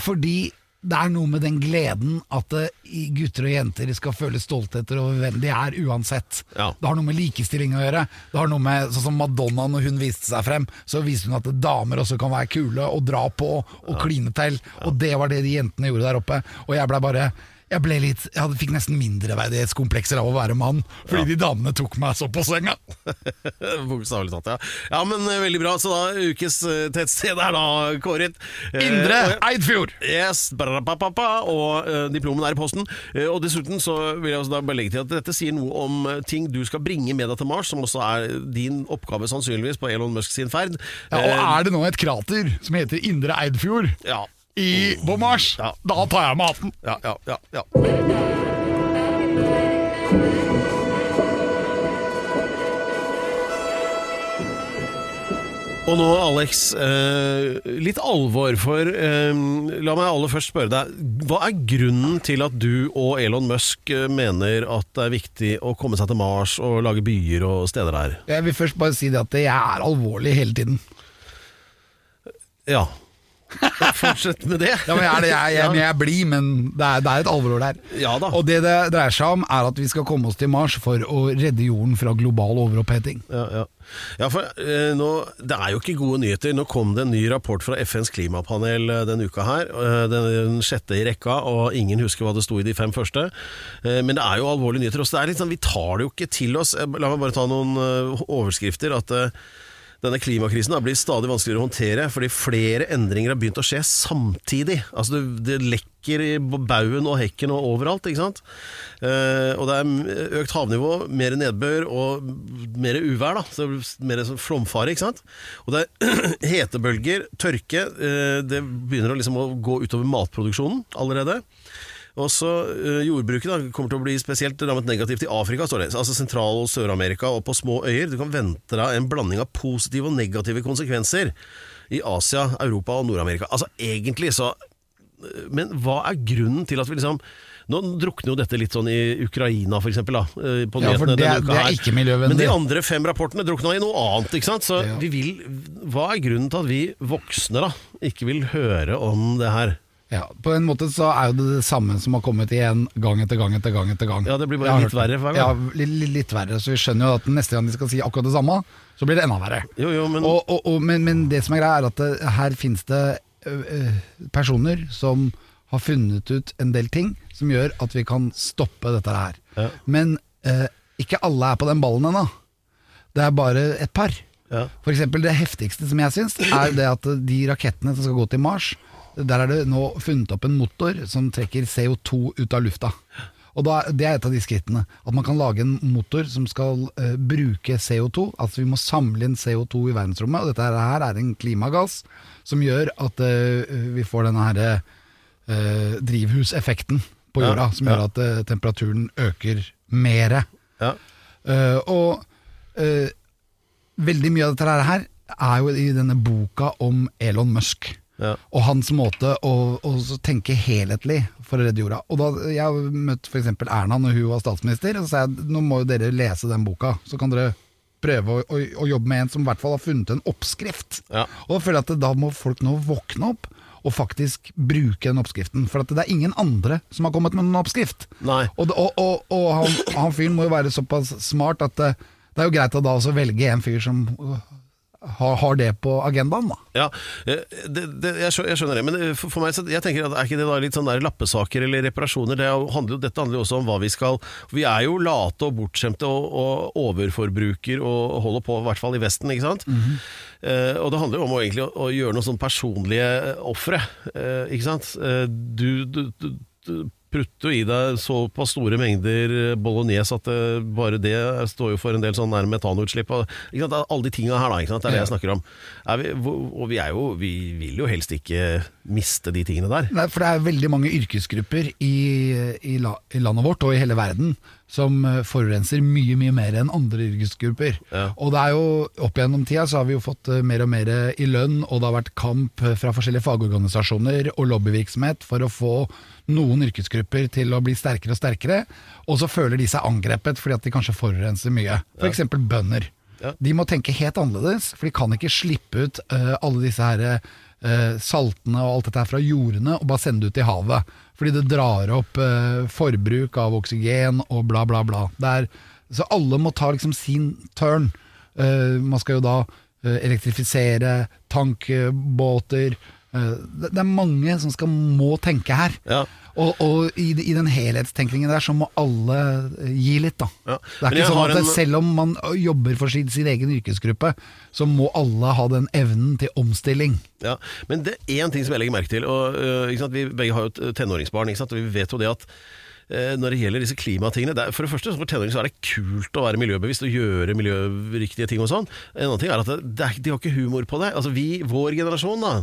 Fordi det er noe med den gleden at eh, gutter og jenter skal føle stolthet over hvem de er, uansett. Ja. Det har noe med likestilling å gjøre. Det har noe med, sånn som Madonna, når hun viste seg frem, så viste hun at damer også kan være kule og dra på og kline til. Og det var det de jentene gjorde der oppe. Og jeg ble bare jeg ble litt, jeg fikk nesten mindreverdighetskomplekser av å være mann, fordi de damene tok meg så på senga. [laughs] Bokstavelig talt, ja. Ja, men eh, veldig bra. Så da, ukes eh, tettsted er da kåret. Eh, Indre Eidfjord! Yes, barapapapa, og uh, diplomen er i posten. Eh, og dessuten så vil jeg også da bare legge til at dette sier noe om eh, ting du skal bringe med deg til Mars, som også er din oppgave sannsynligvis på Elon Musk sin ferd. Ja, og Eh, er det nå et krater som heter Indre Eidfjord ja, i, bommers, Ja. da tar jeg med hatten. ja, ja, ja, ja. Og nå, Alex, eh, litt alvor, for eh, la meg aller først spørre deg. Hva er grunnen til at du og Elon Musk eh, mener at det er viktig å komme seg til Mars og lage byer og steder der? Jeg vil først bare si det at jeg er alvorlig hele tiden. Ja. [laughs] Fortsett med det. Ja, men jeg jeg, jeg, jeg blir, men det er, det er et alvor der. Ja da. Og det det dreier seg om, er at vi skal komme oss til Mars for å redde jorden fra global overoppheting. Ja, ja. ja for eh, nå, Det er jo ikke gode nyheter. Nå kom det en ny rapport fra FNs klimapanel eh, denne uka her. eh, Den, sjette i rekka, og ingen husker hva det sto i de fem første. Men det er jo alvorlige nyheter også. Det er litt sånn, Vi tar det jo ikke til oss. La meg bare ta noen overskrifter. At denne klimakrisen da blir stadig vanskeligere å håndtere fordi flere endringer har begynt å skje samtidig. Altså Det, det lekker i baugen og hekken og overalt. ikke sant? Eh, og det er økt havnivå, mer nedbør og mer uvær. da, så Mer flomfare. ikke sant? Og det er [clears throat] hetebølger, tørke. eh, det begynner å, liksom å gå utover matproduksjonen allerede. Også eh, Jordbruket da, kommer til å bli spesielt rammet negativt i Afrika, står det. Altså Sentral- og Sør-Amerika og på små øyer. Du kan vente deg en blanding av positive og negative konsekvenser i Asia, Europa og Nord-Amerika. Altså egentlig så Men hva er grunnen til at vi liksom nå drukner jo dette litt sånn i Ukraina, for eksempel, da, eh, på Ja, for det denne uka det er her. ikke miljøvennlig. Men de andre fem rapportene drukna i noe annet, ikke sant? Så Ja. vi vil Hva er grunnen til at vi voksne da ikke vil høre om det her? Ja, På en måte så er jo det det samme som har kommet igjen gang etter gang etter gang. etter gang Ja, det blir bare litt verre hver gang. Ja, litt, litt, litt verre. Så vi skjønner jo at neste gang de skal si akkurat det samme, så blir det enda verre. Jo, jo, men Og, og, og, men, men det som er greia, er at det, her finnes det ø, ø, personer som har funnet ut en del ting som gjør at vi kan stoppe dette her. Ja. Men øh, ikke alle er på den ballen ennå. Det er bare et par. Ja. For eksempel det heftigste som jeg syns, er det at de rakettene som skal gå til Mars, der er det nå funnet opp en motor som trekker CO2 ut av lufta. Og da, Det er et av de skrittene. At man kan lage en motor som skal uh, bruke CO2. Altså vi må samle inn CO2 i verdensrommet. Og dette her er en klimagass som gjør at uh, vi får denne her, uh, drivhuseffekten på Ja, som Som ja. gjør at temperaturen øker mere. Ja. Og veldig mye av dette her er jo i denne boka om Elon Musk. Ja. Og hans måte å, å tenke helhetlig for å redde jorda. Og da Jeg har møtt f.eks. Erna når hun var statsminister, og så sa jeg nå må jo dere lese den boka. Så kan dere prøve å, å, å jobbe med en som i hvert fall har funnet en oppskrift. Ja. Og da føler jeg at da må folk nå våkne opp og faktisk bruke den oppskriften. For at det er ingen andre som har kommet med noen oppskrift. Nei. Og, og, og, og han, han fyren må jo være såpass smart at det, det er jo greit å da også velge en fyr som har, har det på agendaen, da. Ja, eh, det, det, jeg, skjø- jeg skjønner det, men eh, for, for meg så, jeg tenker at er ikke det da litt sånn der lappesaker eller reparasjoner? Det er handler, dette handler jo også om hva vi skal Vi er jo late og bortskjemte og, og overforbruker og holder på, i hvert fall i Vesten, ikke sant? Eh, og det handler jo om å, egentlig, å, å gjøre noen sånn personlige eh, ofre, eh, ikke sant? Eh, du, du, du, du prutter jo i deg såpass store mengder bolognese at det, bare det står jo for en del sånn nær metanutslipp. Og, ikke sant? Alle de tinga her, da, ikke sant? det er det jeg snakker om. Vi, og vi, er jo, vi vil jo helst ikke miste de tingene der. Nei, for det er veldig mange yrkesgrupper i, i, la, i landet vårt og i hele verden som eh, forurenser mye mye mer enn andre yrkesgrupper. Ja. Og det er jo opp gjennom tida så har vi jo fått eh, mer og mer i lønn, og det har vært kamp eh, fra forskjellige fagorganisasjoner og lobbyvirksomhet for å få noen yrkesgrupper til å bli sterkere og sterkere, og så føler de seg angrepet fordi at de kanskje forurenser mye. For eksempel bønder. Ja. De må tenke helt annerledes, for de kan ikke slippe ut uh, alle disse her uh, saltene og alt dette her fra jordene og bare sende det ut i havet. Fordi det drar opp uh, forbruk av oksygen og bla, bla, bla. Er, så alle må ta liksom sin turn. Man skal jo da elektrifisere tankbåter. Eh, det, er mange som skal må tenke her. Ja. Og, og i, i den helhetstenkningen der så må alle eh, gi litt, da. Ja. Det er ikke sånn at en- selv om man jobber for sin, sin egen yrkesgruppe, så må alle ha den evnen til omstilling. Ja, Men det er én ting som jeg legger merke til. Og, uh? Vi begge har jo et tenåringsbarn, og vi vet jo det at når det gjelder disse klimatingene det er, For det første, for tenåringer er det kult å være miljøbevisst og gjøre miljøriktige ting og sånn. En annen ting er at det, det er, de har ikke humor på det. Altså vi, Vår generasjon, da,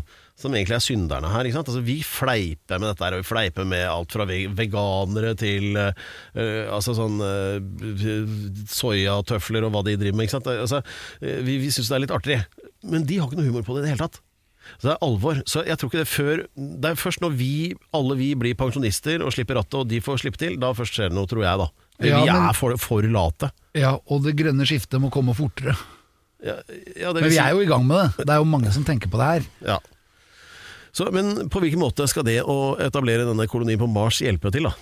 som egentlig er synderne her? Altså vi fleiper med dette her, og vi fleiper med alt fra veganere til øh, altså sånn uh, soyatøfler og hva de driver med. Altså, vi vi syns det er litt artig, men de har ikke noe humor på det i det hele tatt. Så det er alvor. Så jeg tror ikke det før Det er først når vi, alle vi blir pensjonister og slipper rattet, og de får slippe til, da først skjer det noe, tror jeg, da. Ja, vi men- er for, for late. Ja, Og det grønne skiftet må komme fortere. Ja, ja, det Men vi er jo i gang med det. Det er jo mange som tenker på det her. ja. Så, men på hvilken måte skal det å etablere denne kolonien på Mars hjelpe til, da?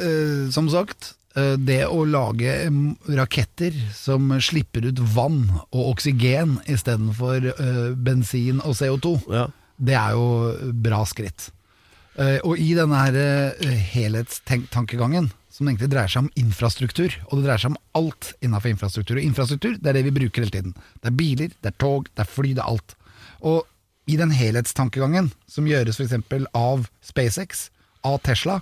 Eh, som sagt, det å lage raketter som slipper ut vann og oksygen istedenfor uh, bensin og CO2, Ja. det er jo bra skritt. Eh, og i denne her helhetstankegangen, som egentlig dreier seg om infrastruktur, og det dreier seg om alt innenfor infrastruktur. Og infrastruktur, det er det vi bruker hele tiden. Det er biler, det er tog, det er fly, det er alt. Og i den helhetstankegangen, som gjøres f.eks. av SpaceX, av Tesla,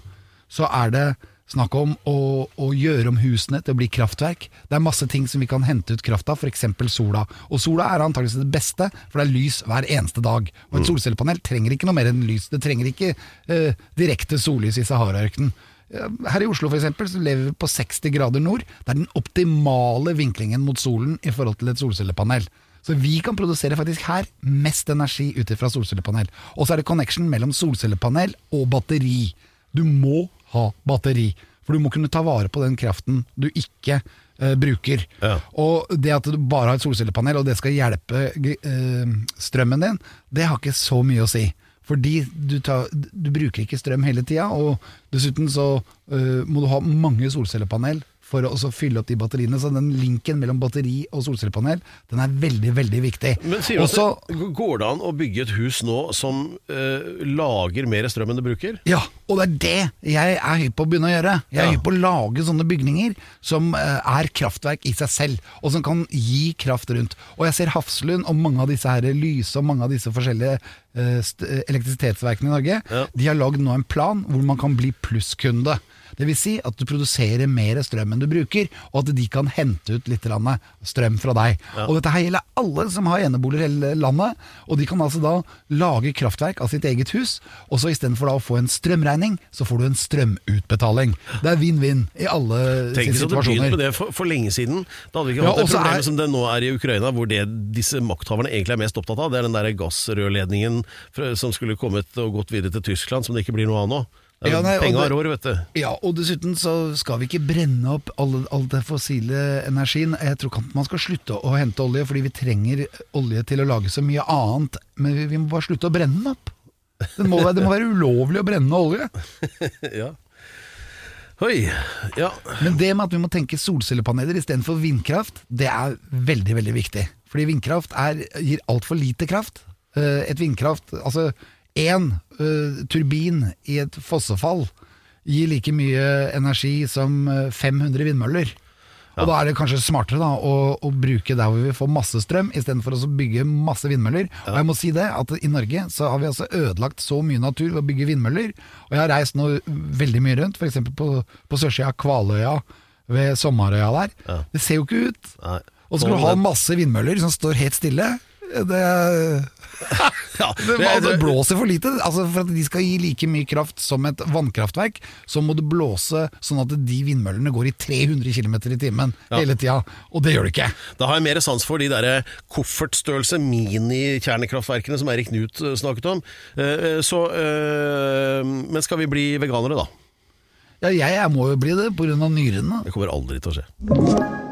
så er det snakk om å, å gjøre om husene til å bli kraftverk. Det er masse ting som vi kan hente ut kraft av, f.eks. sola. Og sola er antakeligvis det beste, for det er lys hver eneste dag. Og et solcellepanel trenger ikke noe mer enn lys. Det trenger ikke eh, direkte sollys i Sahara-ørkenen. Eh, Her i Oslo for eksempel, så lever vi på 60 grader nord. Det er den optimale vinklingen mot solen i forhold til et solcellepanel. Så vi kan produsere faktisk her mest energi ut fra solcellepanel. Og så er det connection mellom solcellepanel og batteri. Du må ha batteri, for du må kunne ta vare på den kraften du ikke eh, bruker. Ja. Og det at du bare har et solcellepanel, og det skal hjelpe eh, strømmen din, det har ikke så mye å si. Fordi du, tar, du bruker ikke strøm hele tida, og dessuten så eh, må du ha mange solcellepanel for å også fylle opp de batteriene. Så den linken mellom batteri og solcellepanel, den er veldig, veldig viktig. Men sier du Også, at Går det an å bygge et hus nå som eh, lager mer strøm enn det bruker? Ja, og det er det jeg er hypp på å begynne å gjøre. Jeg er Ja. hypp på å lage sånne bygninger som eh, er kraftverk i seg selv, og som kan gi kraft rundt. Og jeg ser Hafslund og mange av disse her lyse og mange av disse forskjellige eh, elektrisitetsverkene i Norge, Ja. de har lagd nå en plan hvor man kan bli plusskunde. Det vil si at du produserer mer strøm enn du bruker, og at de kan hente ut litt strøm fra deg. Og dette her gjelder alle som har eneboliger i hele landet, og de kan altså da lage kraftverk av sitt eget hus, og så istedenfor å få en strømregning, så får du en strømutbetaling. Det er vinn-vinn i alle Tenk sine hvis du begynte begynt situasjoner. med det for, for lenge siden. Da hadde vi ikke Ja, hatt det og problemet er- som det nå er i Ukraina, hvor det disse makthaverne egentlig er mest opptatt av, det er den der gassrørledningen som skulle kommet og gått videre til Tyskland, som det ikke blir noe av nå. Ja, nei, Penga rår, vet du. Ja, og dessuten så skal vi ikke brenne opp all, all den fossile energien. Jeg tror ikke man skal slutte å hente olje, fordi vi trenger olje til å lage så mye annet. Men vi, vi må bare slutte å brenne den opp. Det må, det må være ulovlig å brenne olje. [laughs] Ja. Oi. Ja. Men det med at vi må tenke solcellepaneler istedenfor vindkraft, det er veldig, veldig viktig. Fordi vindkraft er, gir altfor lite kraft. Eh, Et vindkraft, altså én uh, turbin i et fossefall gir like mye energi som eh, 500 vindmøller. Og da er det kanskje smartere da, å, å bruke der hvor vi får masse strøm, istedenfor å bygge masse vindmøller. Og jeg må si det, at i Norge så har vi altså ødelagt så mye natur ved å bygge vindmøller. Og jeg har reist nå veldig mye rundt, f.eks. på, på sørsida av Kvaløya, ved Sommarøya der. Det ser jo ikke ut. Nei. Og så skal du ha masse vindmøller som står helt stille. Det, [laughs] Ja, det, det blåser for lite. Altså For at de skal gi like mye kraft som et vannkraftverk, så må det blåse sånn at de vindmøllene går i 300 km i timen hele tida. Og det gjør det ikke. Da har jeg mer sans for de der koffertstørrelse mini-kjernekraftverkene som Erik Knut eh, snakket om. Eh, Så, eh, men skal vi bli veganere, da? Ja, jeg, jeg må jo bli det pga. nyrene. Det kommer aldri til å skje.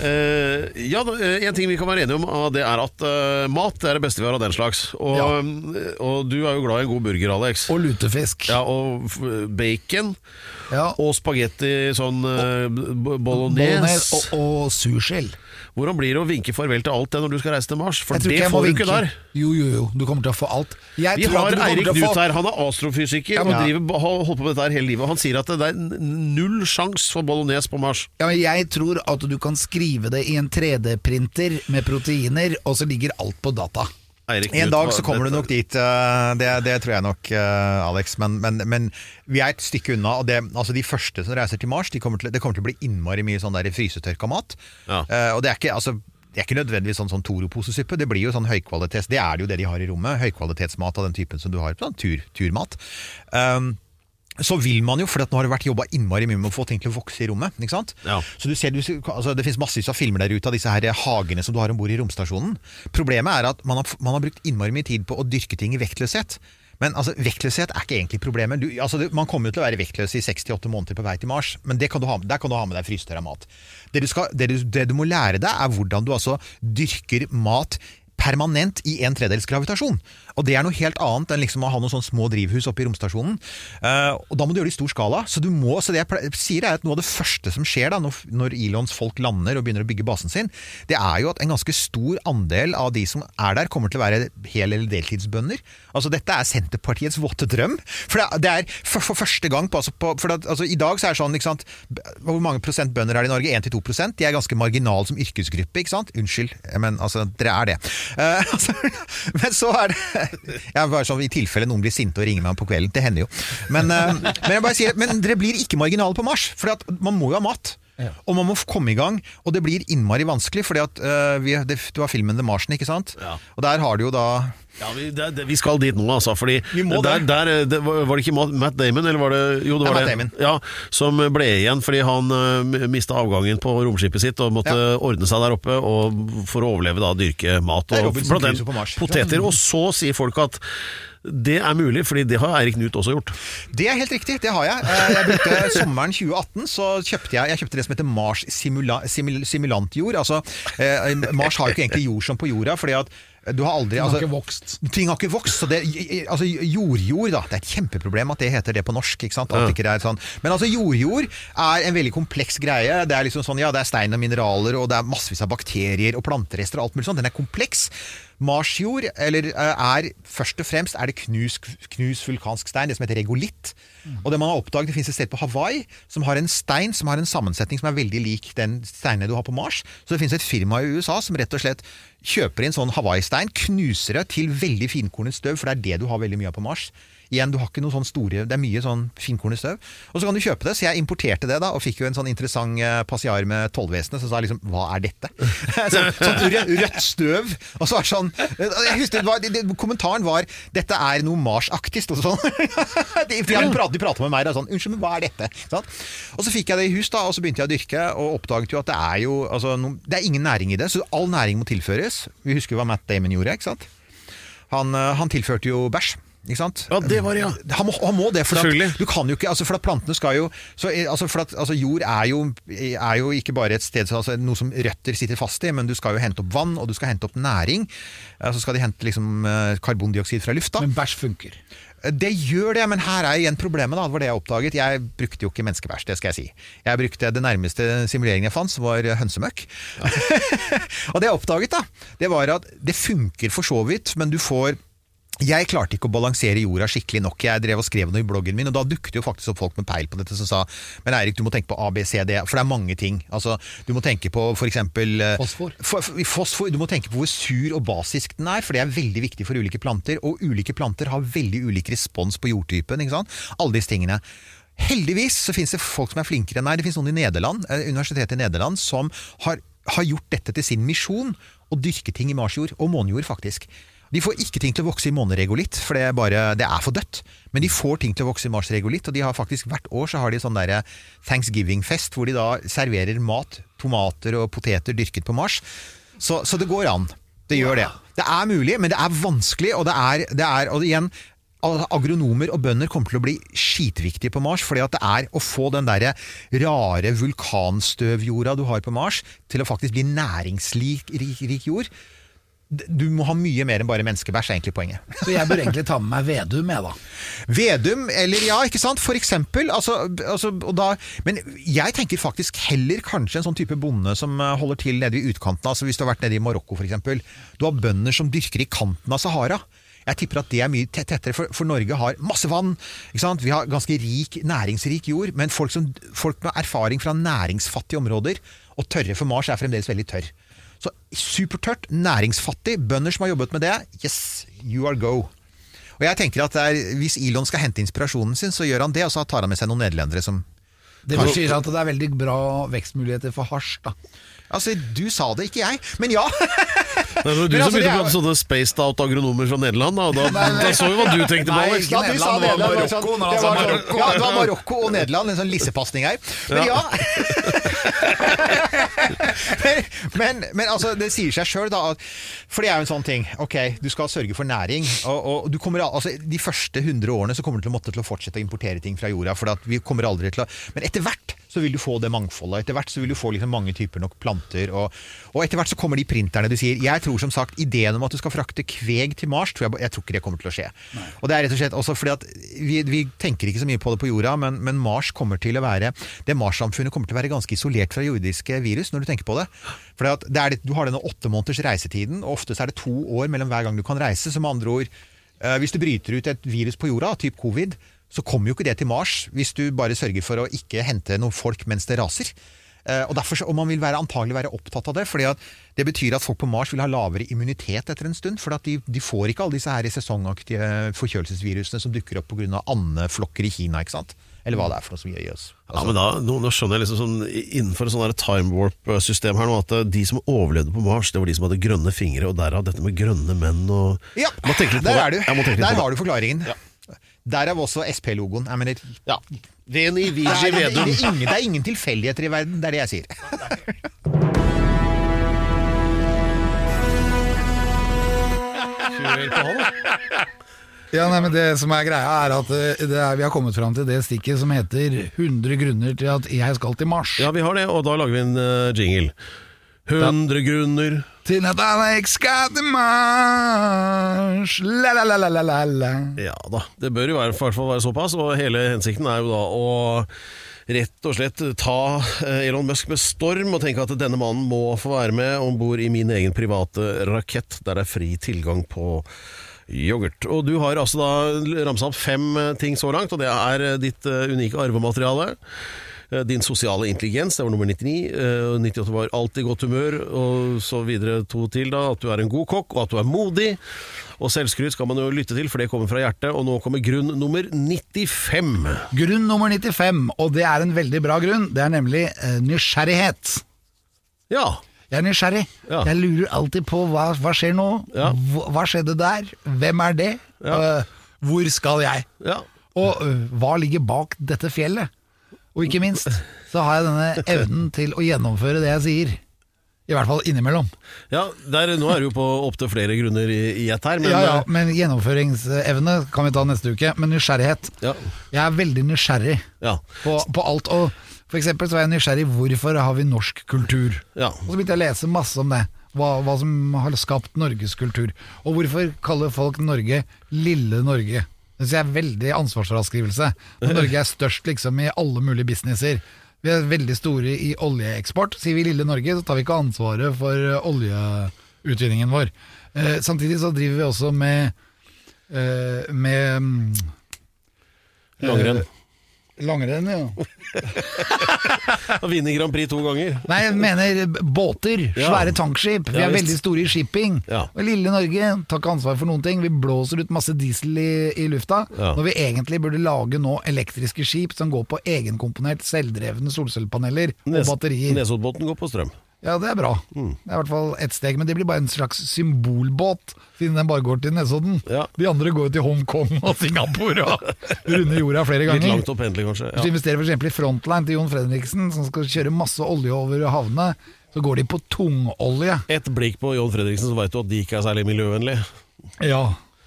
Eh, ja, eh, En ting vi kan være enige om, det er at uh, mat er det beste vi har av den slags. Og, ja. og du er jo glad i en god burger, Alex. Og lutefisk. Ja, og bacon. Ja. Og spagetti sånn uh, bolognese. Bolognese og, og sursild. Hvordan blir det å vinke farvel til alt det når du skal reise til Mars? For det får du ikke der. Jo, jo, jo. Du kommer til å få alt. Jeg Vi har Eirik Knut her, han er astrofysiker Ja, og men- driver, har holdt på med dette her hele livet. Og han sier at det er null sjans for bolognese på Mars. Ja, men jeg tror at du kan skrive det i en 3D-printer med proteiner, og så ligger alt på data. Eirik En dag så kommer du nok dit, eh, det, det tror jeg nok, eh, Alex. Men, men, men vi er et stykke unna. Og det, altså de første som reiser til Mars, de kommer til, det kommer til å bli innmari mye sånn der frysetørka mat. Ja. Eh, og det er ikke, altså, det er ikke nødvendigvis sånn, sånn Toro-posesuppe. Det blir jo sånn høykvalitets Det er det jo det de har i rommet. Høykvalitetsmat av den typen som du har. Sånn tur, turmat. Um, så vil man jo, for at nå har det vært jobba innmari mye med å få ting til å vokse i rommet. ikke sant? Ja. Så du ser, du, altså Det finnes massevis av filmer der ute av disse her hagene som du har om bord i romstasjonen. Problemet er at man har, man har brukt innmari mye tid på å dyrke ting i vektløshet. Men altså, vektløshet er ikke egentlig problemet. Du, altså, man kommer jo til å være vektløs i 6-8 måneder på vei til Mars, men det kan du ha, der kan du ha med deg frysetørra mat. Det du, skal, det, du, det du må lære deg, er hvordan du altså dyrker mat permanent i en tredels gravitasjon. Og det er noe helt annet enn liksom å ha noen sånne små drivhus oppe i romstasjonen. Uh, og da må du gjøre det i stor skala. Så, må, så det jeg sier er at noe av det første som skjer da, når, når Elons folk lander og begynner å bygge basen sin, det er jo at en ganske stor andel av de som er der, kommer til å være hel- eller deltidsbønder. Altså Dette er Senterpartiets våte drøm. For det, det er for, for første gang på, altså, på for det, altså, I dag så er det sånn ikke sant, Hvor mange prosent bønder er det i Norge? 1-2 prosent. De er ganske marginale som yrkesgruppe. ikke sant? Unnskyld, men altså, dere er det. Uh, [laughs] altså, men så er det [laughs] jeg er bare sånn, I tilfelle noen blir sinte og ringer meg på kvelden. Det hender jo. Men, eh, men jeg bare sier, men dere blir ikke marginale på Mars, for man må jo ha mat. Og man må komme i gang, og det blir innmari vanskelig. fordi uh, det, det, Du har filmen The Martian, ikke sant? Ja. Og der har du jo da Ja, vi, det, det, vi skal dit nå, altså. Fordi Vi må der, det. der, det var, var det ikke Matt Damon, eller var det Jo, det Det var Matt det. Ja, som ble igjen fordi han uh, mista avgangen på romskipet sitt og måtte ordne seg der oppe og for å overleve da dyrke mat og blant annet poteter. Og så sier folk at det er mulig, fordi det har Eirik Knut også gjort. Det er helt riktig, det har jeg. Eh, Jeg brukte [laughs] Sommeren 2018 så kjøpte jeg, jeg kjøpte det som heter Mars simula, simul, simulantjord. Altså, eh, Mars har jo ikke egentlig jord som på jorda, fordi at du har aldri ting har altså, ikke vokst. Ting har ikke vokst. Så det, altså, jordjord, da. Det er et kjempeproblem at det heter det på norsk. Ikke sant? At Ja. ikke det er sånn. Men altså, jordjord er en veldig kompleks greie. Det er liksom sånn, ja, det er stein og mineraler, og det er massevis av bakterier og planterester og alt mulig sånt. Den er kompleks. Marsjord eller, eh, er først og fremst er det knus, knus vulkansk stein, det som heter regolitt. Og det man har oppdaget, det finnes et sted på Hawaii som har en stein som har en sammensetning som er veldig lik den steinen du har på Mars. Så det finnes et firma i USA som rett og slett kjøper inn sånn Hawaii-stein, knuser det til veldig finkornet støv, for det er det du har veldig mye av på Mars. Igjen, du har ikke noe sånn store Det er mye sånn finkornet støv. Og så kan du kjøpe det, så jeg importerte det da, og fikk jo en sånn interessant eh, passiar med tollvesenet, som sa liksom Hva er dette? [laughs] sånn, sånn rø- rødt støv. Og så var det sånn Jeg husker det var, det, Kommentaren var 'Dette er noe Mars-aktig', sånn. [laughs] de, for de, pratet med meg da sånn 'Unnskyld, men hva er dette?' Sånn. Og så fikk jeg det i hus, da, og så begynte jeg å dyrke, og oppdaget jo at det er jo altså, no, Det er ingen næring i det, så all næring må tilføres. Vi husker hva Matt Damon gjorde, ikke sant? Han, eh, han tilførte jo bæsj. Ikke sant? Ja, det var det, ja. Han må, han må det, for at, du kan jo ikke, altså for at plantene skal jo så, eh, altså for at, altså Jord er jo, er jo ikke bare et sted altså noe som røtter sitter fast i, men du skal jo hente opp vann, og du skal hente opp næring. Eh, Så skal de hente liksom eh, karbondioksid fra lufta. Men bæsj funker. Det gjør det, men her er igjen problemet. da, det var det jeg oppdaget. Jeg brukte jo ikke menneskebæsj, det skal jeg si. Jeg brukte Det nærmeste simuleringen jeg fant, som var hønsemøkk. [laughs] og det jeg oppdaget, da, det var at det funker for så vidt, men du får jeg klarte ikke å balansere jorda skikkelig nok. Jeg drev og skrev noe i bloggen min, og da dukket jo faktisk opp folk med peil på dette som sa Men Eirik, du må tenke på A, B, C, D, for det er mange ting. Altså, du må tenke på for eksempel eh, Fosfor. for- for- fosfor. Du må tenke på hvor sur og basisk den er, for det er veldig viktig for ulike planter. Og ulike planter har veldig ulik respons på jordtypen. ikke sant? Alle disse tingene. Heldigvis så finnes det folk som er flinkere enn meg. Det finnes noen i Nederland, eh, universitetet i Nederland som har, har gjort dette til sin misjon. Å dyrke ting i marsjord, og månejord faktisk. De får ikke ting til å vokse i måneregolitt, for det er, bare, det er for dødt. Men de får ting til å vokse i marsregolitt, og de har faktisk hvert år så har de sånn derre Thanksgiving-fest, hvor de da serverer mat, tomater og poteter dyrket på Mars. Så, så det går an. Det gjør det. Det er mulig, men det er vanskelig, og det er, det er og igjen, Agronomer og bønder kommer til å bli skitviktige på Mars, fordi at det er å få den der rare vulkanstøvjorda du har på Mars, til å faktisk bli næringsrik rik, rik jord. Du må ha mye mer enn bare menneskebæsj, er egentlig poenget. [laughs] Så jeg bør egentlig ta med meg Vedum, jeg da. Vedum, eller ja, ikke sant? For eksempel. Altså, altså, og da, men jeg tenker faktisk heller kanskje en sånn type bonde som eh, holder til nede i utkanten. Altså Hvis du har vært nede i Marokko f.eks. Du har bønder som dyrker i kanten av Sahara. Jeg tipper at det er mye tettere, for, for Norge har masse vann. Ikke sant? Vi har ganske rik, næringsrik jord, men folk, som, folk med erfaring fra næringsfattige områder og tørre for Mars er fremdeles veldig tørr. Så supertørt, næringsfattig, bønder som har jobbet med det, yes, you are go. Og jeg tenker at er, Hvis Elon skal hente inspirasjonen sin, så gjør han det, og så tar han med seg noen nederlendere som Det betyr at det er veldig bra vekstmuligheter for hasj, da. Altså, du sa det, ikke jeg. Men ja! [laughs] Det var du som altså, begynte å prate sånne spaced out agronomer fra Nederland, da, da, da så vi hva du tenkte på, Alex. Ja, du sa Nederland, det var Nederland, sånn- Marokko det var sånn- Marokko. Ja, det var Marokko og Nederland, en sånn lissepasning her. Men ja, [laughs] men, men, men altså, det sier seg sjøl, da. For det er jo en sånn ting. Ok, du skal sørge for næring. Og, og du kommer, altså, de første 100 årene så kommer du til å måtte til å fortsette å importere ting fra jorda. For at vi kommer aldri til å Men etter hvert så vil du få det mangfoldet. Etter hvert så vil du få liksom mange typer nok planter. Og, og etter hvert så kommer de printerne du sier. Jeg tror som sagt ideen om at du skal frakte kveg til Mars, tror jeg, jeg tror ikke det kommer til å skje. Og det er rett og slett også fordi at vi, vi tenker ikke så mye på det på jorda, men, men Mars kommer til å være Det Mars-samfunnet kommer til å være ganske isolert fra jordiske virus, når du tenker på det. For du har denne åtte måneders reisetiden, og ofte er det to år mellom hver gang du kan reise. Så med andre ord, eh, hvis du bryter ut et virus på jorda, typ covid, så kommer jo ikke det til Mars hvis du bare sørger for å ikke hente noen folk mens det raser. Eh, og, derfor, og man vil være, antagelig være opptatt av det, fordi det betyr at folk på Mars vil ha lavere immunitet etter en stund. For de, de får ikke alle disse her sesongaktige forkjølelsesvirusene som dukker opp pga. andeflokker i Kina. ikke sant? Eller hva det er for noe som gjør oss. Ja, men da, nå, nå skjønner jeg liksom sånn, innenfor et sånn der time warp-system her nå, at eh, de som overlevde på Mars, det var de som hadde grønne fingre, og derav dette med grønne menn og Ja, der er du. Der har det. du forklaringen. Derav også SP-logoen. Jeg mener, Ja. Veni det, Vigi er, det, Vedum. er ingen, det er ingen tilfeldigheter i verden, det er det jeg sier. Ja, nei, men Det som er greia, er at eh, det er, vi har kommet fram til det stikket som heter 100 grunner til at jeg skal til Mars. Ja, vi har det, og da lager vi en eh, jingle. 100 grunner Til at Alex skal til Mars. La, la, la, la, la, la, la. Ja da, det bør i hvert fall være såpass, og hele hensikten er jo da å rett og slett ta eh, Elon Musk med storm og tenke at denne mannen må få være med om bord i min egen private rakett, der det er fri tilgang på yoghurt. Og du har altså da ramsa opp fem ting så langt, og det er ditt eh, unike arvemateriale. Eh, Din sosiale intelligens, det var nummer 99. eh, 98 var alltid godt humør, og så videre to til da, at du er en god kokk, og at du er modig. Og selvskryt skal man jo lytte til, for det kommer fra hjertet. Og nå kommer grunn nummer 95. Grunn nummer 95, og det er en veldig bra grunn. Det er nemlig eh, nysgjerrighet. Ja. Jeg er nysgjerrig. Ja. Jeg lurer alltid på hva, hva skjer nå? Ja. Hva, skjedde der? Hvem er det? Ja. Eh, hvor skal jeg? Ja. Og hva ligger bak dette fjellet? Og ikke minst så har jeg denne evnen til å gjennomføre det jeg sier. I hvert fall innimellom. ja der, nå er du på opptil flere grunner i, i ett her, men ja, ja, eh, Men gjennomføringsevne kan vi ta neste uke. Men nysgjerrighet. ja, Jeg er veldig nysgjerrig ja, på, på alt. Og for eksempel så er jeg nysgjerrig hvorfor har vi norsk kultur? ja. Og så begynte jeg å lese masse om det. Hva, hva som har skapt Norges kultur. Og hvorfor kaller folk Norge lille Norge? Det synes jeg er veldig ansvarsfraskrivelse. Når Norge er størst liksom i alle mulige businesser. Vi er veldig store i oljeeksport. Sier vi lille Norge, så tar vi ikke ansvaret for eh, oljeutvinningen vår. Eh, samtidig så driver vi også med, eh, med eh, Langrenn. Langrenn, ja. [laughs] Og vinne Grand Prix to ganger. Nei, jeg mener båter. båter. Ja. Svære tankskip. Vi er veldig store i shipping. Ja. Og lille Norge tar ikke ansvar for noen ting. Vi blåser ut masse diesel i, i lufta. Ja. Når vi egentlig burde lage nå elektriske skip som går på egenkomponert selvdrevne solcellepaneler og Nes- batterier. Nesoddbåten går på strøm. Ja, det er bra. Mm. Det er i hvert fall ett steg. Men det blir bare en slags symbolbåt, siden den bare går til Nesodden. Ja. De andre går jo til Hongkong og Singapore og [laughs] runder jorda flere ganger. Litt langt opp endelig, kanskje. Hvis du Ja. investerer f.eks. i Frontline til Jon Fredriksen, som skal kjøre masse olje over havnene, så går de på tungolje. Et blikk på Jon Fredriksen, så veit du at de ikke er særlig miljøvennlige. Ja,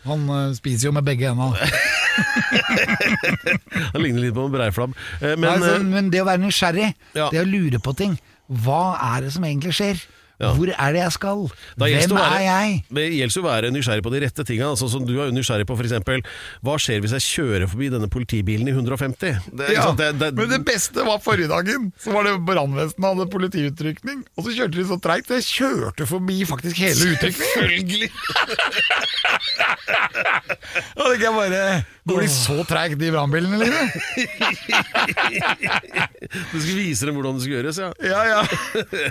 han eh, spiser jo med begge hendene. [laughs] [laughs] Han ligner litt på en breiflabb. Eh, Men, altså, eh, men det å være nysgjerrig, Ja. det å lure på ting Hva er det som egentlig skjer? Ja. Hvor er det jeg skal? Da Hvem være- er jeg? Det gjelder jo å være nysgjerrig på de rette tinga. Altså, som du er nysgjerrig på f.eks. Hva skjer hvis jeg kjører forbi denne politibilen i 150? Det, Ja, sant? det, det, Men det beste var forrige dagen. Så var det brannvesenet hadde politiutrykning. Og så kjørte de så treigt, så jeg kjørte forbi faktisk hele utrykningen. Selvfølgelig! [laughs] Og tenker jeg bare Går de så treigt, de brannbilene, eller? [laughs] Du skulle vise dem hvordan det skulle gjøres, ja. Ja, ja.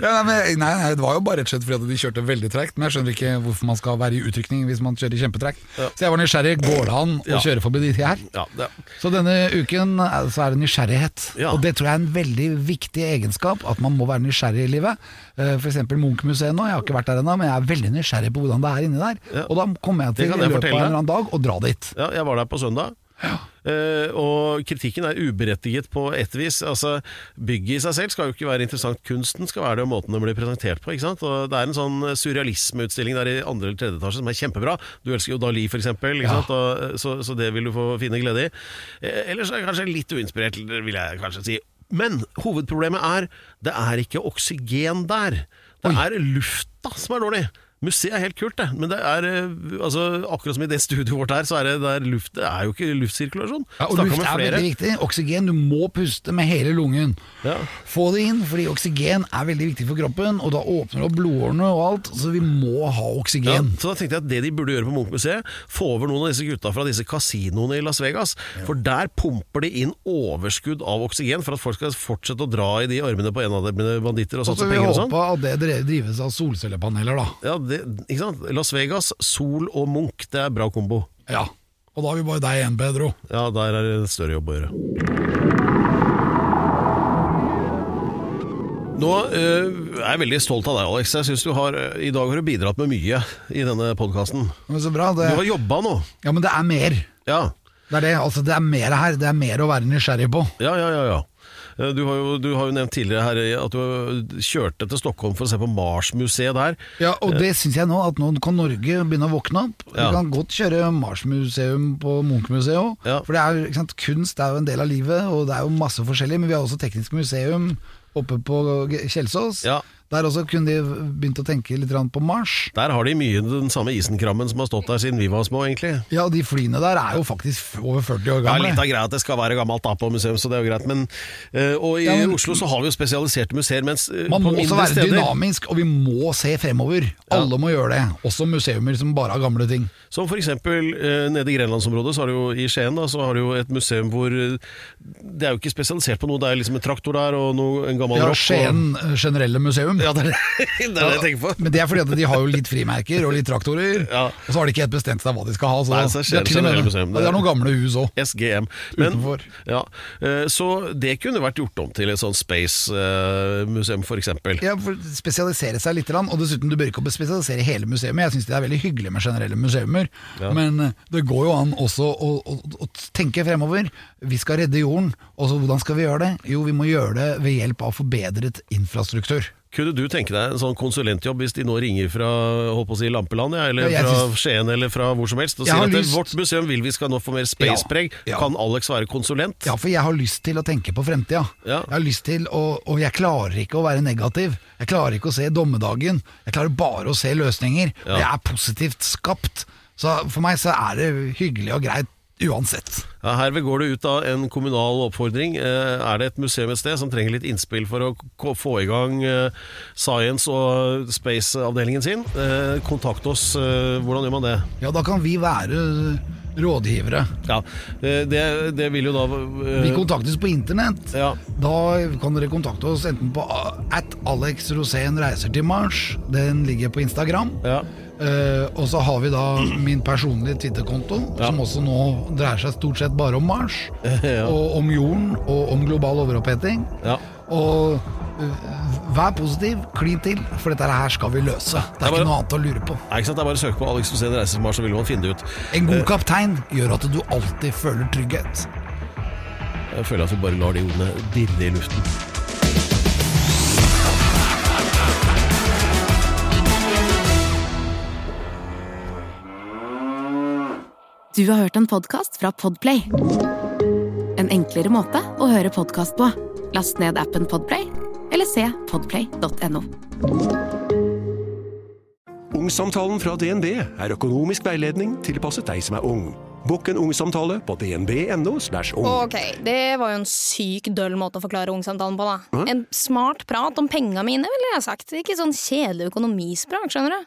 ja nei, men, nei, nei, det var jo bare rett og slett fordi at de kjørte veldig tregt. Men jeg skjønner ikke hvorfor man skal være i utrykning hvis man kjører kjempetregt. Så jeg var nysgjerrig. Går det an å Ja. kjøre forbi de her? ja Så denne uken eh, så er det nysgjerrighet. Ja. Og det tror jeg er en veldig viktig egenskap, at man må være nysgjerrig i livet. F.eks. For eksempel Munch-museet nå, jeg har ikke vært der ennå, men jeg er veldig nysgjerrig på hvordan det er inni der. Ja. Og da kommer jeg til i løpet av en eller annen dag å dra dit. ja, jeg var der på søndag. Eh, og kritikken er uberettiget på ett vis. Altså, Bygget i seg selv skal jo ikke være interessant. Kunsten skal være det, og måten den blir presentert på. ikke sant? Og Det er en sånn surrealismeutstilling der i andre eller tredje etasje som er kjempebra. Du elsker jo Dali, for eksempel, Ja. Og, eh, så, så det vil du få finne glede i. Uh, ellers er jeg kanskje litt uinspirert, vil jeg kanskje si. Men hovedproblemet er det er ikke oksygen der. Det er lufta som er dårlig. Museet er helt kult, det, men det er eh, altså, akkurat som i det studioet vårt her, så er det, der luft, det er jo ikke luftsirkulasjon. Ja, og Snakker luft er veldig viktig. Oksygen, du må puste med hele lungen. Ja. Få det inn, fordi oksygen er veldig viktig for kroppen, og da åpner det opp blodårene og alt, så vi må ha Ja, oksygen. så da tenkte jeg at det de burde gjøre på Munch-museet, få over noen av disse gutta fra disse kasinoene i Las Vegas. For der pumper de inn overskudd av oksygen for at folk skal fortsette å dra i de armene på en enarmede banditter og Og så satse vil vi penger og sånn. håpe at det drives av solcellepaneler, da. Ja, det, ikke sant? Las Vegas, Sol og Munch, det er bra kombo. Ja. Og da har vi bare deg igjen, Pedro. Ja, der er det en større jobb å gjøre. Nå øh, er jeg veldig stolt av deg, Alex. Jeg synes du har, I dag har du bidratt med mye i denne podkasten. Så bra. Det, Du har jobba nå. ja, men det er mer. Ja, Det er det. Altså, det er mer her. Det er mer å være nysgjerrig på. ja, ja. ja, ja. Eh, Du har, jo, du har jo nevnt tidligere her at du kjørte til Stockholm for å se på Mars-museet der. Ja, og det syns jeg nå, at nå kan Norge begynne å våkne opp. Ja. Vi kan godt kjøre Mars-museum på Munch-museet òg. Ja. For det er, ikke sant, kunst er jo en del av livet, og det er jo masse forskjellig. Men vi har også Teknisk museum oppe på Kjelsås. Ja. Der også kunne de begynt å tenke litt på Mars. Der har de mye den samme isenkrammen som har stått der siden vi var små, egentlig. Ja, de flyene der er jo faktisk over 40 år gamle. Ja. Litt av greia at det skal være gammelt da på museum, så det er jo greit. Men, eh, og i Ja, men- Oslo så har vi jo spesialiserte museer, mens eh, Man må også være steder dynamisk, og vi må se fremover. Alle må gjøre det. Også museumer som bare har gamle ting. Som eksempel eh, nede i Grenlandsområdet, så har du jo i Skien da, så har du jo et museum hvor eh, det er jo ikke spesialisert på noe. Det er liksom en traktor der og noe, en gammel Ja, rock. Skien og... generelle museum. Ja, det er det, [laughs] det er det jeg tenker på. Men det er fordi at de har jo litt frimerker og litt traktorer, Ja. og så har de ikke helt bestemt seg hva de skal ha. Så Nei, så det til og med museum. det er noen gamle hus òg. SGM. Men, ja, eh, så det kunne vært gjort om til et sånt space-museum, eksempel. Ja, for spesialisere seg litt, og dessuten du bør ikke spesialisere hele museet. Jeg syns det er veldig hyggelig med generelle museumer, men eh, det går jo an også å, å, å tenke fremover. Vi skal redde jorden, og så hvordan skal vi gjøre det? Jo, vi må gjøre det ved hjelp av forbedret infrastruktur. Kunne du tenke deg en sånn konsulentjobb hvis de nå ringer fra på å si Lampeland, ja, eller fra synes- Skien eller fra hvor som helst, og sier at lyst- vårt museum vil vi skal nå få mer spacepreg, Ja, ja. kan Alex være konsulent? Ja, for jeg har lyst til å tenke på fremtida. Ja. Jeg har lyst til å, Og jeg klarer ikke å være negativ. Jeg klarer ikke å se dommedagen. Jeg klarer bare å se løsninger. Ja. Jeg er positivt skapt. Så for meg så er det hyggelig og greit uansett. Ja, herved går det ut av en kommunal oppfordring. Eh, Er det et museum et sted som trenger litt innspill for å få i gang eh, science- og space-avdelingen sin, eh, kontakt oss. Hvordan gjør man det? Ja, da kan vi være rådgivere. Ja, det, det vil jo da Vi kontaktes på internett. Ja. Da kan dere kontakte oss enten på at Alex Rosén reiser til Mars. Den ligger på Instagram. Ja. Eh, og så har vi da min personlige Twitter-konto, Ja. som også nå dreier seg stort sett bare om Mars. [laughs] Ja. Og om jorden, og om global overoppheting. Ja. Og uh, vær positiv, klin til, for dette her skal vi løse. Det Det er er bare- ikke noe annet å lure på. Nei? Det er bare å søke på Alex Rosén reiser til Mars, så vil man finne det ut. En Eh. god kaptein gjør at du alltid føler trygghet. Jeg føler at vi bare lar de ordene dirre i luften. Du har hørt en podcast fra Podplay. En enklere måte å høre podcast på. Last ned appen Podplay, eller se podplay.no. Ungsamtalen fra DNB er økonomisk veiledning tilpasset deg som er ung. Bokk en ungsamtale på dnb.no. ung. Ok, det var jo en syk døll måte å forklare ungsamtalen på, da. En smart prat om penga mine, ville jeg sagt. Ikke sånn kjedelig økonomisprat, skjønner du.